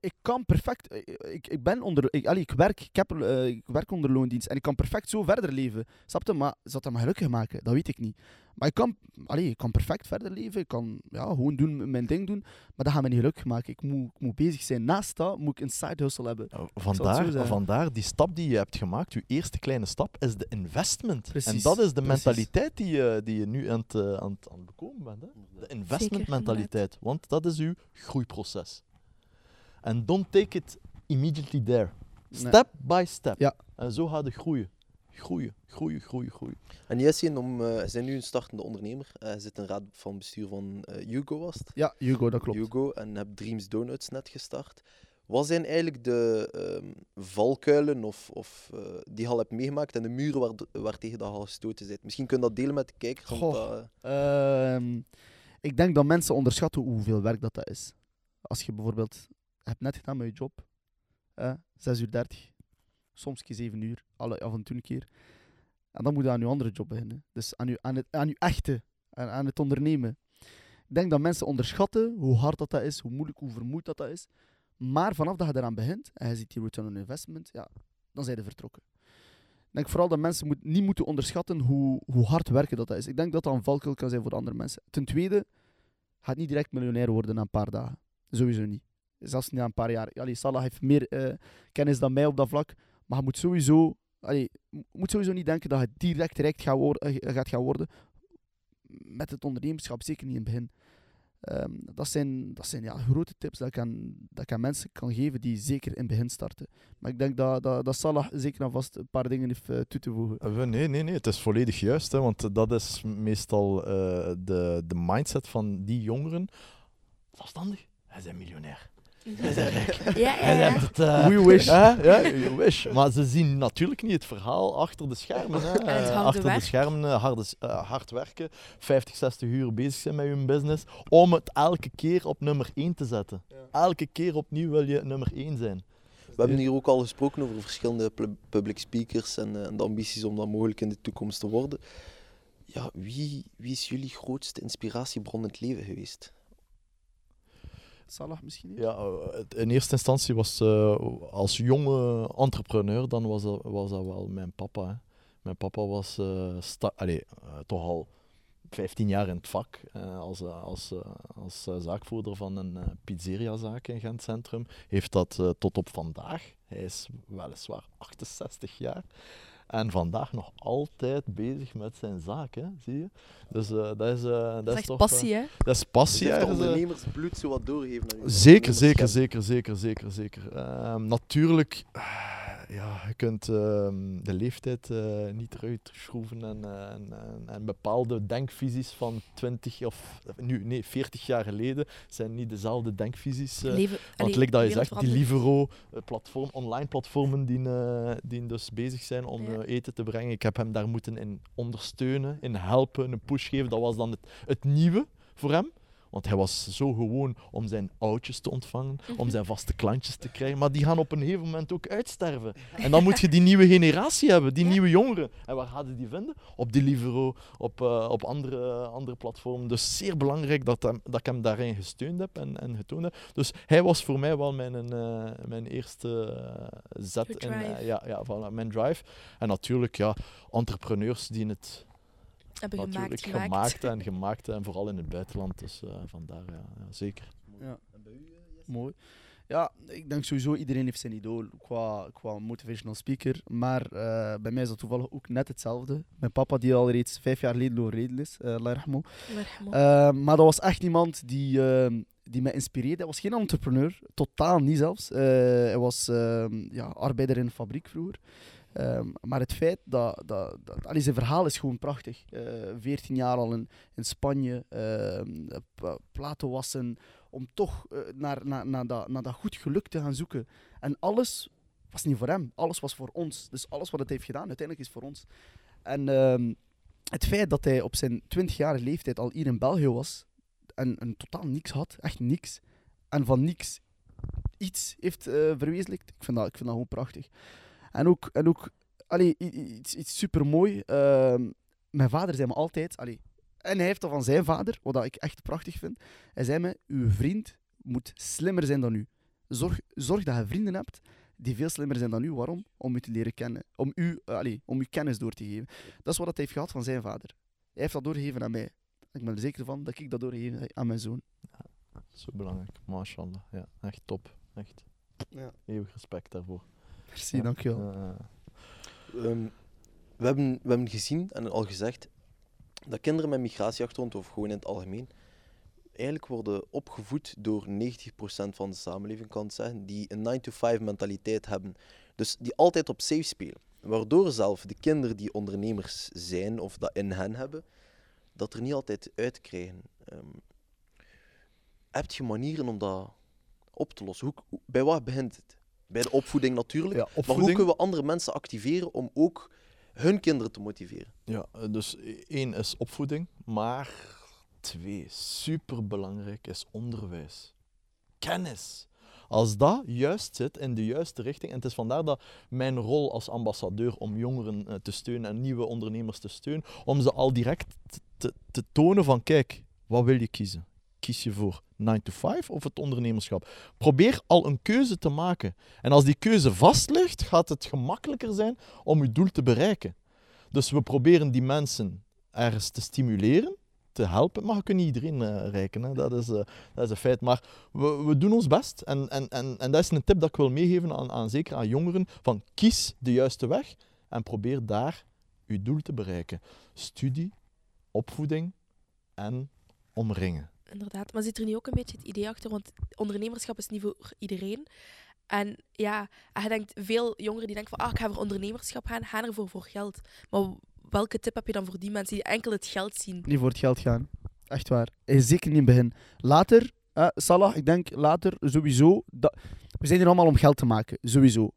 ik kan perfect, ik, ik ben onder, ik, allee, ik, werk, ik, heb, eh, ik werk onder loondienst en ik kan perfect zo verder leven. Snap je? Maar zou dat me gelukkig maken? Dat weet ik niet. Maar ik kan, allee, ik kan perfect verder leven, ik kan ja, gewoon doen, mijn ding doen, maar dat gaat me niet gelukkig maken. Ik moet, ik moet bezig zijn. Naast dat moet ik een side hustle hebben. Zo Vandaar, vandaar die stap die je hebt gemaakt, je eerste kleine stap, is de investment. En Precies, dat is de precies. mentaliteit die je, die je nu aan het, eh, aan, het, aan het bekomen bent. Hè? De investment mentaliteit. Want dat is uw groeiproces. En don't take it immediately there. Nee. Step by step. Ja. En zo gaat het groeien. Groeien, groeien, groeien, groeien. En Jessie, om, eh, je bent nu een startende ondernemer. Eh, je zit in de raad van bestuur van eh Hugo, was het? Ja, Hugo, dat klopt. Hugo en heb Dreams Donuts net gestart. Wat zijn eigenlijk de ehm, valkuilen of, of, eh, die je al hebt meegemaakt en de muren waar, waar tegen dat je al gestoten bent? Misschien kun je dat delen met de kijkers. want Goh. dat, eh, Ehm, ik denk dat mensen onderschatten hoeveel werk dat, dat is. Als je bijvoorbeeld hebt net gedaan met je job, eh, 6 uur 30, soms 7 uur, alle, af en toe een keer. En dan moet je aan je andere job beginnen. Dus aan je, aan het, aan je echte, aan, het ondernemen. Ik denk dat mensen onderschatten hoe hard dat, dat is, hoe moeilijk, hoe vermoeid dat, dat is. Maar vanaf dat je eraan begint en je ziet die return on investment, ja, dan zijn je vertrokken. Ik denk vooral dat mensen moet, niet moeten onderschatten hoe, hoe hard werken dat, dat is. Ik denk dat dat een valkuil kan zijn voor andere mensen. Ten tweede, gaat niet direct miljonair worden na een paar dagen. Sowieso niet. Zelfs niet na een paar jaar. Allee, Salah heeft meer eh, kennis dan mij op dat vlak. Maar je moet sowieso, moet sowieso niet denken dat je direct rijk eh, gaat gaan worden. Met het ondernemerschap, zeker niet in het begin. Ehm, dat zijn, dat zijn ja, grote tips dat ik, aan, dat ik aan mensen kan geven die zeker in het begin starten. Maar ik denk dat, dat, dat Salah zeker en vast een paar dingen heeft eh, toe te voegen. Eh, Nee, nee, nee, het is volledig juist. Hè, want dat is meestal de, de mindset van die jongeren. Zelfstandig, hij is miljonair. Ja, ja, ja. het, eh, We wish. hè, ja, you wish. Maar ze zien natuurlijk niet het verhaal achter de schermen. Hè. En het harde achter werk. de schermen eh, harde, s- eh, hard werken, 50, 60 uur bezig zijn met hun business, om het elke keer op nummer 1 te zetten. Elke keer opnieuw wil je nummer 1 zijn. we hebben hier ook al gesproken over verschillende pu- public speakers en, eh, en de ambities om dat mogelijk in de toekomst te worden. Ja, wie, wie is jullie grootste inspiratiebron in het leven geweest? Salah? Ja, eh, in eerste instantie was eh, als jonge entrepreneur, dan was dat, was dat wel mijn papa. Mijn papa was eh, toch al 15 jaar in het vak als, als, als zaakvoerder van een pizzeriazaak in Gent Centrum. Heeft dat tot op vandaag. Hij is weliswaar 68 jaar. En vandaag nog altijd bezig met zijn zaak, hè, zie je? Dus eh, dat is, eh, dat Dat is is echt toch... passie, eh, hè? dat is Dus passie. ergens, eh. ondernemersbloed zo wat jullie? Zeker, zeker, zeker, zeker, zeker, zeker. Ehm, natuurlijk, eh, ja, je kunt ehm, de leeftijd eh, niet eruit schroeven en, eh, en, en, en bepaalde denkvisies van 20 of nu, nee, 40 jaar geleden zijn niet dezelfde denkvisies. eh, Leven, want like dat je zegt, die. Livero, eh, platform, online platformen die, eh, die dus bezig zijn om Ja. eh, eten te brengen. Ik heb hem daar moeten in ondersteunen, in helpen, een push geven. Dat was dan het, het nieuwe voor hem. Want hij was zo gewoon om zijn oudjes te ontvangen, om zijn vaste klantjes te krijgen. Maar die gaan op een gegeven moment ook uitsterven. En dan moet je die nieuwe generatie hebben, die nieuwe jongeren. En waar gaan die vinden? Op Deliveroo, op, eh, op andere, andere platformen. Dus zeer belangrijk dat, hem, dat ik hem daarin gesteund heb en, en getoond heb. Dus hij was voor mij wel mijn, eh, mijn eerste eh, zet in eh, ja, ja, voilà, mijn drive. En natuurlijk, ja, entrepreneurs die het Hebben natuurlijk gemaakt, gemaakt, gemaakt. en gemaakt en vooral in het buitenland. Dus eh, vandaar, ja, ja, zeker. Ja. Mooi. Ja, ik denk sowieso iedereen heeft zijn idool qua, qua motivational speaker. Maar eh, bij mij is dat toevallig ook net hetzelfde. Mijn papa, die al reeds vijf jaar geleden overleden is, uh. Eh, maar dat was echt iemand die, eh, die mij inspireerde. Hij was geen entrepreneur, totaal niet zelfs. Eh, hij was ehm, ja, arbeider in een fabriek vroeger. Ehm, maar het feit dat, dat, dat zijn verhaal is gewoon prachtig. Eh 14 jaar al in, in Spanje, ehm, p- platen wassen, om toch eh, naar, naar, naar, dat, naar dat goed geluk te gaan zoeken. En alles was niet voor hem, alles was voor ons. Dus alles wat het heeft gedaan, uiteindelijk is voor ons. En ehm, het feit dat hij op zijn 20-jarige leeftijd al hier in België was en, en totaal niks had, echt niks, en van niks iets heeft eh, verwezenlijkt, ik vind, dat, ik vind dat gewoon prachtig. En ook, en ook allee, iets, iets super mooi. mijn vader zei me altijd, allee, en hij heeft dat van zijn vader, wat dat ik echt prachtig vind. Hij zei me: Uw vriend moet slimmer zijn dan u. Zorg, zorg dat je vrienden hebt die veel slimmer zijn dan u. Waarom? Om u te leren kennen. Om u, allee, om u kennis door te geven. Dat is wat hij heeft gehad van zijn vader. Hij heeft dat doorgegeven aan mij. Ik ben er zeker van dat ik dat doorgegeven heb aan mijn zoon. Zo belangrijk. Mashallah. Ja, echt top. Echt. Ja. Eeuwig respect daarvoor. Merci, Ja. dankjewel. Eh, Ehm, we, hebben, we hebben gezien en al gezegd dat kinderen met migratieachtergrond, of gewoon in het algemeen, eigenlijk worden opgevoed door 90% van de samenleving, kan het zeggen, die een 9-to-5 mentaliteit hebben. Dus die altijd op safe spelen. Waardoor zelf de kinderen die ondernemers zijn, of dat in hen hebben, dat er niet altijd uitkrijgen. Ehm heb je manieren om dat op te lossen? Hoe- bij wat begint het? Bij de opvoeding natuurlijk. ja, Maar hoe kunnen we andere mensen activeren om ook hun kinderen te motiveren? Ja, eh, dus één is opvoeding, maar twee, superbelangrijk, is onderwijs. Kennis. Als dat juist zit in de juiste richting, en het is vandaar dat mijn rol als ambassadeur om jongeren eh, te steunen en nieuwe ondernemers te steunen, om ze al direct te, te tonen van kijk, wat wil je kiezen? Kies je voor 9 to 5 of het ondernemerschap? Probeer al een keuze te maken. En als die keuze vast ligt, gaat het gemakkelijker zijn om je doel te bereiken. Dus we proberen die mensen ergens te stimuleren, te helpen. Maar je kunt niet iedereen eh, reiken. Dat, is, eh, dat is een feit. Maar we, we doen ons best. En, en, en, en dat is een tip dat ik wil meegeven, aan, aan, zeker aan jongeren. Van kies de juiste weg en probeer daar je doel te bereiken. Studie, opvoeding en omringen. Inderdaad, maar zit er niet ook een beetje het idee achter? Want ondernemerschap is niet voor iedereen. En ja, je denkt, veel jongeren die denken van, ah, ik ga voor ondernemerschap gaan, gaan ervoor voor geld. Maar welke tip heb je dan voor die mensen die enkel het geld zien? Niet voor het geld gaan. Echt waar. Eh, Zeker niet in het begin. Later, eh, Salah, ik denk later sowieso. Dat, we zijn hier allemaal om geld te maken, sowieso.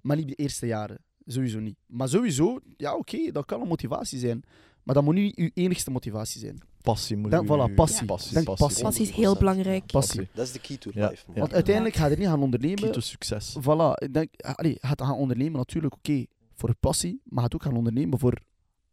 Maar niet de eerste jaren. Sowieso niet. Maar sowieso, ja, oké, dat kan een motivatie zijn. Maar dat moet niet uw enigste motivatie zijn. Passie moet Denk- je- voilà, passie. passie, Denk passie. passie. Passie is heel 100%. belangrijk. Passie. Dat is de key to life. man. Want uiteindelijk ga je er niet gaan ondernemen. Key to succes. Voilà, ik denk, allee, je gaat gaan ondernemen natuurlijk, oké, voor passie. Maar je gaat ook gaan ondernemen voor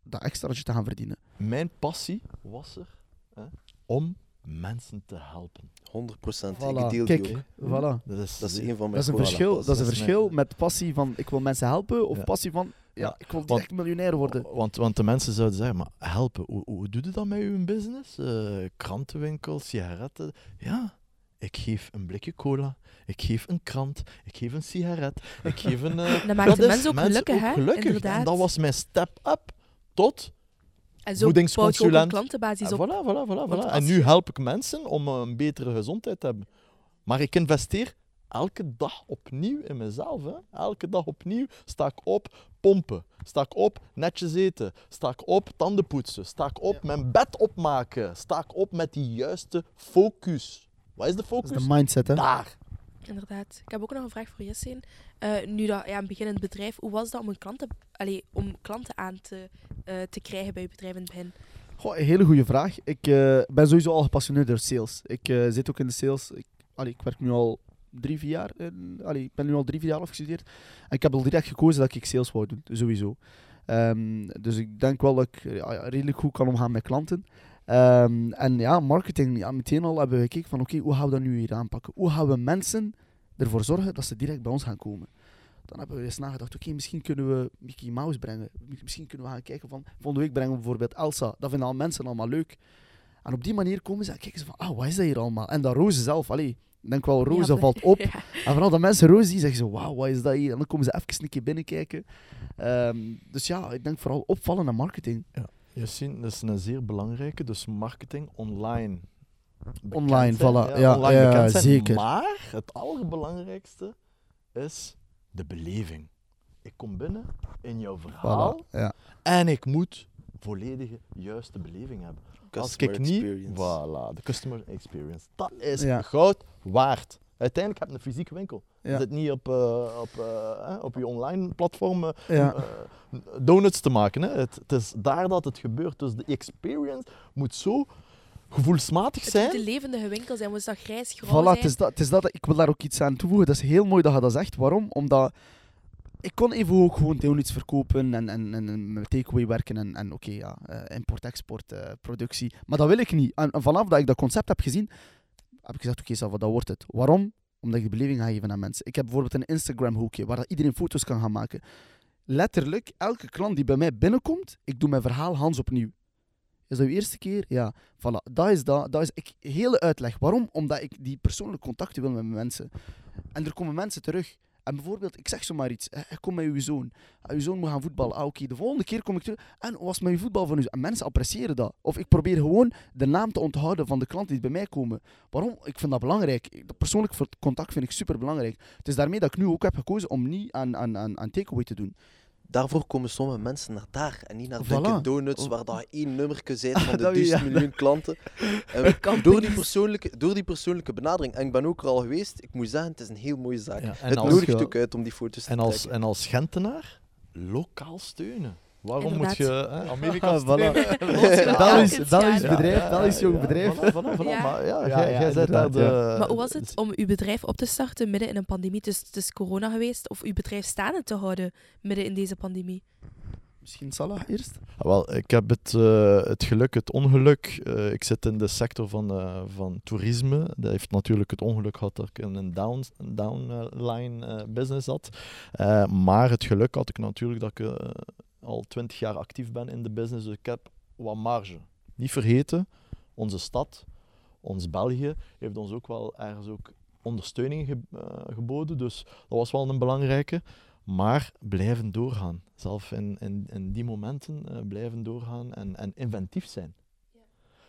dat extraatje te gaan verdienen. Mijn passie was er hè, om mensen te helpen. 100%. Voilà. Ik deel Kijk, die ook. Voilà. Dat is, Dat is een van mijn Dat is een verschil, dat is een verschil met passie van ik wil mensen helpen of Ja. passie van ja, ik wil want- echt miljonair worden. Want, want de mensen zouden zeggen, maar helpen, hoe, hoe doe je dat met je business? Eh, krantenwinkel, sigaretten? Ja, ik geef een blikje cola, ik geef een krant, ik geef een sigaret, ik geef een... eh, Dat maakt dat de mensen ook gelukkig, hè? gelukkig. Inderdaad. En dat was mijn step-up tot... En zo bouw je ook klantenbasis En op. voilà, voilà, voilà, voilà. En nu help ik mensen om eh, een betere gezondheid te hebben. Maar ik investeer elke dag opnieuw in mezelf. Hè. Elke dag opnieuw sta ik op pompen. Sta ik op netjes eten. Sta ik op tanden poetsen. Sta ik op mijn bed opmaken. Sta ik op met die juiste focus. Wat is de Dat focus? is de mindset, hè? Daar. Inderdaad. Ik heb ook nog een vraag voor Jesseen. Eh nu dat ja, een beginnend bedrijf, hoe was dat om, een klanten, allee, om klanten aan te, eh, te krijgen bij je bedrijf in het begin? Goh, een hele goede vraag. Ik eh, ben sowieso al gepassioneerd door sales. Ik eh, zit ook in de sales. Ik, allee, ik werk nu al drie, vier jaar. in- allee, ik ben nu al drie, vier jaar afgestudeerd. En ik heb al direct gekozen dat ik sales wou doen, sowieso. Ehm, dus ik denk wel dat ik ja, redelijk goed kan omgaan met klanten. Ehm, en ja, marketing, ja, meteen al hebben we gekeken van oké, hoe gaan we dat nu hier aanpakken? Hoe gaan we mensen ervoor zorgen dat ze direct bij ons gaan komen? Dan hebben we eens nagedacht, oké, misschien kunnen we Mickey Mouse brengen. Misschien kunnen we gaan kijken van, volgende week brengen we bijvoorbeeld Elsa. Dat vinden al mensen allemaal leuk. En op die manier komen ze en kijken ze van, ah, wat is dat hier allemaal? En dat Roze zelf, allee, denk wel, Roze Ja, valt op. ja. En vooral dat mensen Roze zien, zeggen ze, wauw, wat is dat hier? En dan komen ze even een keer binnenkijken. Ehm, dus ja, ik denk vooral opvallende marketing. Yassine, dat is een zeer belangrijke, dus marketing online. bekend Online, zijn, voilà. Ja, online ja, zijn. zeker. Maar het allerbelangrijkste is de beleving. Ik kom binnen in jouw verhaal Voilà, ja. en ik moet volledige juiste beleving hebben. Als ik niet, experience. voilà, de customer experience. Dat is Ja. goud waard. Uiteindelijk heb je een fysieke winkel. Je Ja. zit niet op, eh, op, eh, hè, op je online platform eh, Ja. donuts te maken. Hè. Het, het is daar dat het gebeurt. Dus de experience moet zo gevoelsmatig Het zijn. moet een levendige winkel zijn, moet dat grijs grauw Voilà, zijn. het is, dat, het is dat, ik wil daar ook iets aan toevoegen. Dat is heel mooi dat je dat zegt. Waarom? Omdat ik kon even ook gewoon donuts verkopen en, en, en, met takeaway werken en, en oké, ja, eh, import-export, eh, productie. Maar dat wil ik niet. En, vanaf dat ik dat concept heb gezien, heb ik gezegd, oké, okay, dat wordt het. Waarom? Omdat ik beleving ga geven aan mensen. Ik heb bijvoorbeeld een Instagram-hoekje waar iedereen foto's kan gaan maken. Letterlijk, elke klant die bij mij binnenkomt, ik doe mijn verhaal Hans opnieuw. Is dat uw eerste keer? Ja. Voilà, dat is dat. Dat is ik, hele uitleg. Waarom? Omdat ik die persoonlijke contacten wil met mensen. En er komen mensen terug. En bijvoorbeeld, ik zeg zomaar iets. Ik kom met uw zoon. Ah, uw zoon moet gaan voetballen. Ah, oké. De volgende keer kom ik terug. En was met uw voetbal van u? En mensen appreciëren dat. Of ik probeer gewoon de naam te onthouden van de klanten die bij mij komen. Waarom? Ik vind dat belangrijk. Persoonlijk contact vind ik super belangrijk. Het is daarmee dat ik nu ook heb gekozen om niet aan, aan, aan, aan takeaway te doen. Daarvoor komen sommige mensen naar daar en niet naar Voilà. Dunkin' Donuts, Oh. waar dat één nummerke zit van de Dat- 1000 ja. miljoen klanten. En door, die persoonlijke, door die persoonlijke benadering, en ik ben ook er al geweest, ik moet zeggen, het is een heel mooie zaak. Ja, het nodigt ook uit om die foto's te En als, trekken. en als Gentenaar, lokaal steunen. Waarom Inderdaad. moet je hè, Amerika Belgisch, het Belgisch jaar. bedrijf, jong bedrijf. Voilà, voilà, voilà. Ja. Maar ja, jij, daar de... Maar hoe was het om uw bedrijf op te starten midden in een pandemie? Dus het is corona geweest, of uw bedrijf staande te houden midden in deze pandemie? Misschien Salah eerst? Ah, Wel, ik heb het, eh, het geluk, het ongeluk. eh, ik zit in de sector van, eh, van toerisme. Dat heeft natuurlijk het ongeluk gehad dat ik in een down, downline eh, business zat. Eh, maar het geluk had ik natuurlijk dat ik eh, al twintig jaar actief ben in de business. Dus ik heb wat marge. Niet vergeten, onze stad, ons België, heeft ons ook wel ergens ook ondersteuning ge- eh, geboden. Dus dat was wel een belangrijke. Maar blijven doorgaan. Zelf in, in, in die momenten eh, blijven doorgaan en, en inventief zijn.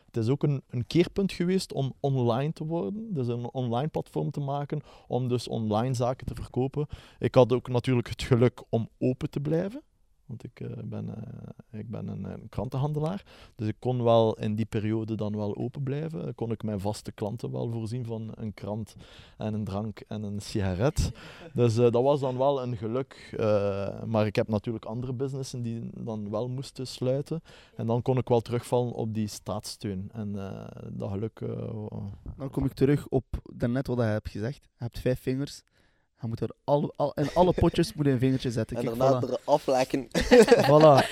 Het is ook een, een keerpunt geweest om online te worden, dus een online platform te maken, om dus online zaken te verkopen. Ik had ook natuurlijk het geluk om open te blijven, want ik, eh, ben, eh, ik ben een, een krantenhandelaar. Dus ik kon wel in die periode dan wel open blijven. Kon ik mijn vaste klanten wel voorzien van een krant en een drank en een sigaret. Dus eh, dat was dan wel een geluk. eh, maar ik heb natuurlijk andere businessen die dan wel moesten sluiten. En dan kon ik wel terugvallen op die staatssteun. En eh, dat geluk... eh, Dan kom ik terug op daarnet wat je hebt gezegd. Je hebt vijf vingers. Je moet er al, al, in alle potjes moet een vingertje zetten. En Kijk, daarna voilà. er aflekken. voilà.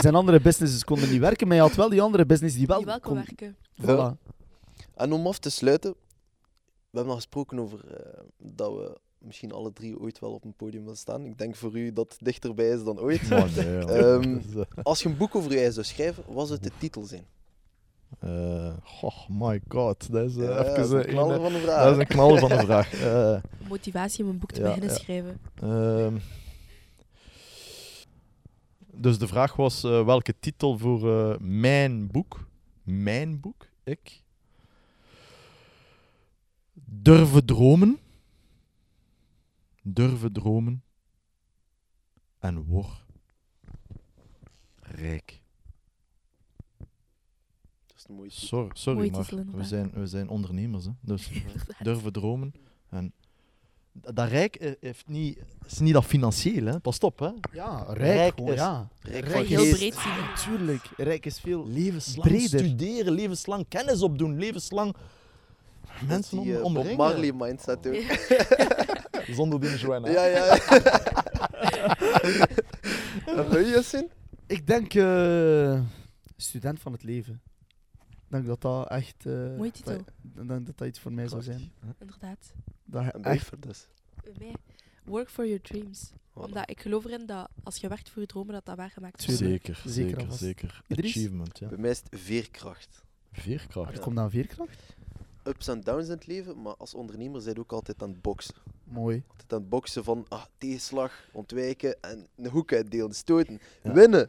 Zijn andere businesses konden niet werken, maar je had wel die andere business die wel, Die wel kon kon... werken. Voilà. En om af te sluiten, we hebben al gesproken over eh, dat we misschien alle drie ooit wel op een podium willen staan. Ik denk voor u dat het dichterbij is dan ooit. maar nee. Ehm, Als je een boek over je zou schrijven, wat zou de titel zijn? Eh, oh my god, dat is Ja, dat even is een eh, knaller een- van de dat vraag. is een knal van de vraag. Eh, Motivatie om een boek te Ja, beginnen ja. schrijven. Ehm, dus de vraag was eh, welke titel voor eh, mijn boek? Mijn boek? Ik? Durven dromen. Durven dromen. En word rijk. Dat is een mooie titel. Sorry, sorry maar we zijn, we zijn ondernemers. Hè? Dus durven dromen en dat rijk eh, heeft niet, is niet dat financieel, hè? pas op. Hè? Ja, rijk, Rijk gewoon, is- ja. Rijk Rijk van is- Heel geest. breed zien. Tuurlijk, rijk is veel... Levenslang Breder. studeren, levenslang kennis opdoen, levenslang mensen die, om, eh, omringen. Bob Marley mindset ook. Zonder die Joanna. Ja, ja. En wil je? Ik denk eh, student van het leven. Ik denk dat dat echt... eh, Mooie titel. dat- Ik denk dat dat iets voor mij zou zijn. Inderdaad. Dat je En echt... Dus. Bij mij. Work for your dreams. Voilà. Omdat ik geloof erin dat als je werkt voor je dromen, dat dat waargemaakt wordt. Zeker, Zeker zeker? Achievement, ja. Bij mij is het veerkracht. Veerkracht. Er komt aan veerkracht. Ups en downs in het leven, maar als ondernemer zijn je ook altijd aan het boksen. Mooi. Altijd aan het boksen van ah, tegenslag, ontwijken en een hoek uitdelen, stoten. Ja. Winnen,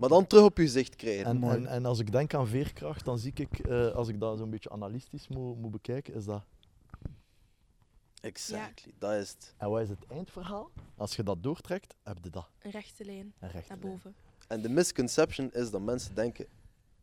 maar dan terug op je zicht krijgen. En, en, en als ik denk aan veerkracht, dan zie ik, eh, als ik dat zo'n beetje analistisch moet, moet bekijken, is dat... Exactly, dat is het. En wat is het eindverhaal? Als je dat doortrekt, heb je dat. Een rechte lijn Een rechte naar lijn. boven. En de misconception is dat mensen denken,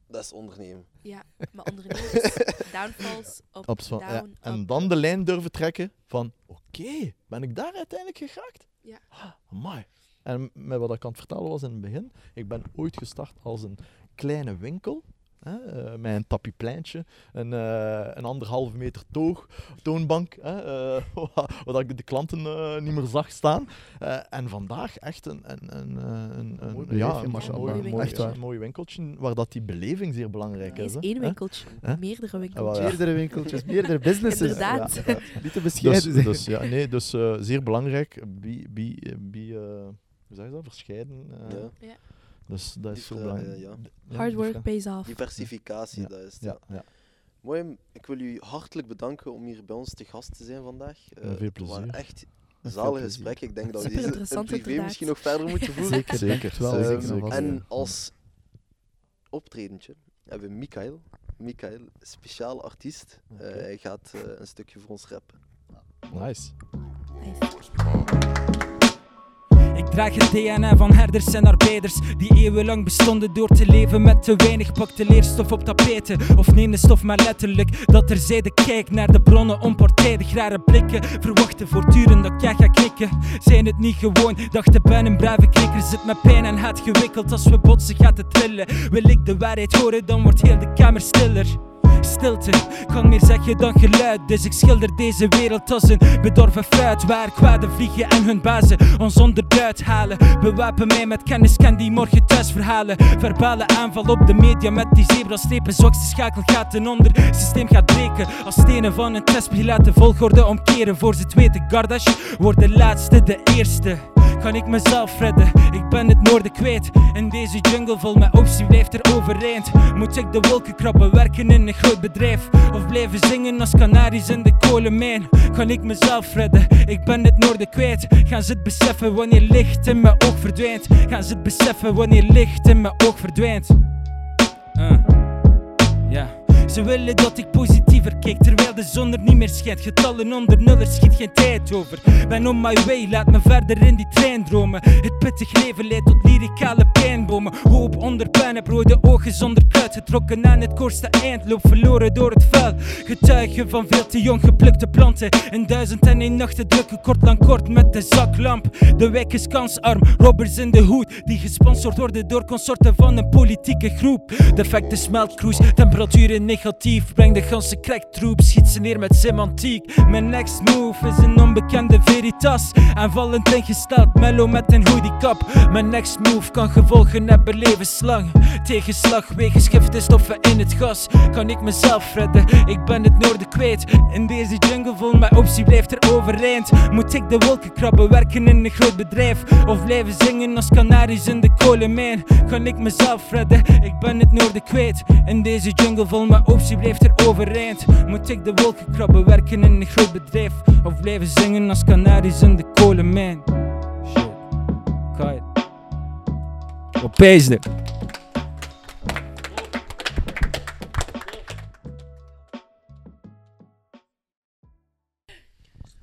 dat is ondernemen. Ja, maar ondernemen is downfalls, van- down, ja. up, En dan de lijn durven trekken van, oké, ben ik daar uiteindelijk geraakt? Ja. Ah, amai. En met wat ik aan het vertellen was in het begin, ik ben ooit gestart als een kleine winkel. Hè, eh, met een tapiepleintje, een, eh, een anderhalve meter toog, toonbank, hè, eh, waar ik de klanten eh, niet meer zag staan. Eh, en vandaag echt een, een, een, eh, een, een, Mooi ja, een mashallah. mooi, Mooi mooi, Echt waar. een mooi winkeltje, waar dat die beleving zeer belangrijk is. is hè. één Hè? winkeltje, meerdere winkeltjes. ja. Meerdere winkeltjes, meerdere businesses. Inderdaad. Ja, ja. Niet te bescheiden Dus, dus, ja, nee, dus eh, zeer belangrijk. Be, be, be, eh, hoe zeg je dat? Verscheiden. eh, Ja. Ja. Dus dat is zo belangrijk. eh, ja. Ja, Hard work pays off. Diversificatie, Ja, dat is het. Ja, ja. Mooi, ik wil u hartelijk bedanken om hier bij ons te gast te zijn vandaag. Eh, Ja, veel Het plezier. echt veel zalige plezier. gesprekken. Ik denk dat we deze privé inderdaad. misschien nog verder moeten voeren. Zeker, Zeker, wel. en als optredentje hebben we Mikael. Mikael, speciaal artiest. Eh, hij gaat een stukje voor ons rappen. Nice. Nice. Ik draag het DNA van herders en arbeiders die eeuwenlang bestonden door te leven met te weinig. Pak de leerstof op tapijten of neem de stof maar letterlijk. Dat terzijde kijk naar de bronnen onpartijdig rare blikken. Verwachten voortdurend dat jij gaat knikken. Zijn het niet gewoon? Dachten ben een brave knikker. Zit met pijn en haat gewikkeld. Als we botsen gaat het trillen. Wil ik de waarheid horen, dan wordt heel de kamer stiller. Stilte, kan meer zeggen dan geluid. Dus ik schilder deze wereld als een bedorven fruit. Waar kwade vliegen en hun bazen ons onderduit halen. Bewapen mij met kennis, kan die morgen thuis verhalen. Verbale aanval op de media met die zebrastrepen. Zwakste schakel gaat ten onder, systeem gaat breken. Als stenen van een testspiel laten volgorde omkeren. Voor ze het weten, wordt de laatste, de eerste. Kan ik mezelf redden? Ik ben het noorden kwijt. In deze jungle vol met optie blijft er overeind. Moet ik de wolken krabben, werken in een bedrijf? Of blijven zingen als kanaries in de kolenmijn? Kan ik mezelf redden? Ik ben het noorden kwijt. Gaan ze het beseffen wanneer licht in mijn oog verdwijnt? Gaan ze het beseffen wanneer licht in mijn oog verdwijnt? Uh. Ja. Ze willen dat ik positiever kijk terwijl de zon er niet meer schijnt. Getallen onder nul, er schiet geen tijd over. Ben on my way, laat me verder in die trein dromen. Het pittig leven leidt tot lyricale pijnbomen. Hoop onder pijn, heb rode ogen zonder kruid. Getrokken aan het kortste eind, loop verloren door het vuil. Getuigen van veel te jong geplukte planten. In duizend en één nachten drukken kort lang kort met de zaklamp. De wijk is kansarm, robbers in de hoed. Die gesponsord worden door consorten van een politieke groep. Defecte smeltcruise, temperaturen negatief. Breng de ganse cracktroep, schiet ze neer met semantiek. Mijn next move is een onbekende veritas. Aanvallend ingesteld, mellow met een hoodiekap. Mijn next move kan gevolgen hebben levenslang. Tegenslag wegens giftenstoffen in het gas. Kan ik mezelf redden? Ik ben het noorden kwijt. In deze jungle vol mijn optie blijft er overeind. Moet ik de wolken krabben, werken in een groot bedrijf? Of blijven zingen als kanaries in de kolenmijn? Kan ik mezelf redden? Ik ben het noorden kwijt. In deze jungle vol mijn optie blijft er overeind. Moet ik de wolken krabben, werken in een groot bedrijf? Of blijven zingen als kanaries in de kolenmijn? Shit. Kijk. Opeens Het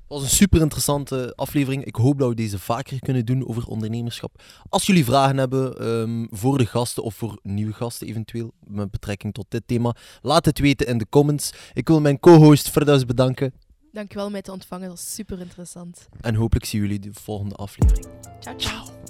was een super interessante aflevering. Ik hoop dat we deze vaker kunnen doen over ondernemerschap. Als jullie vragen hebben ehm, voor de gasten of voor nieuwe gasten eventueel met betrekking tot dit thema, laat het weten in de comments. Ik wil mijn co-host Ferdaus bedanken. Dankjewel om mij te ontvangen, dat was super interessant. En hopelijk zien jullie de volgende aflevering. Ciao, ciao.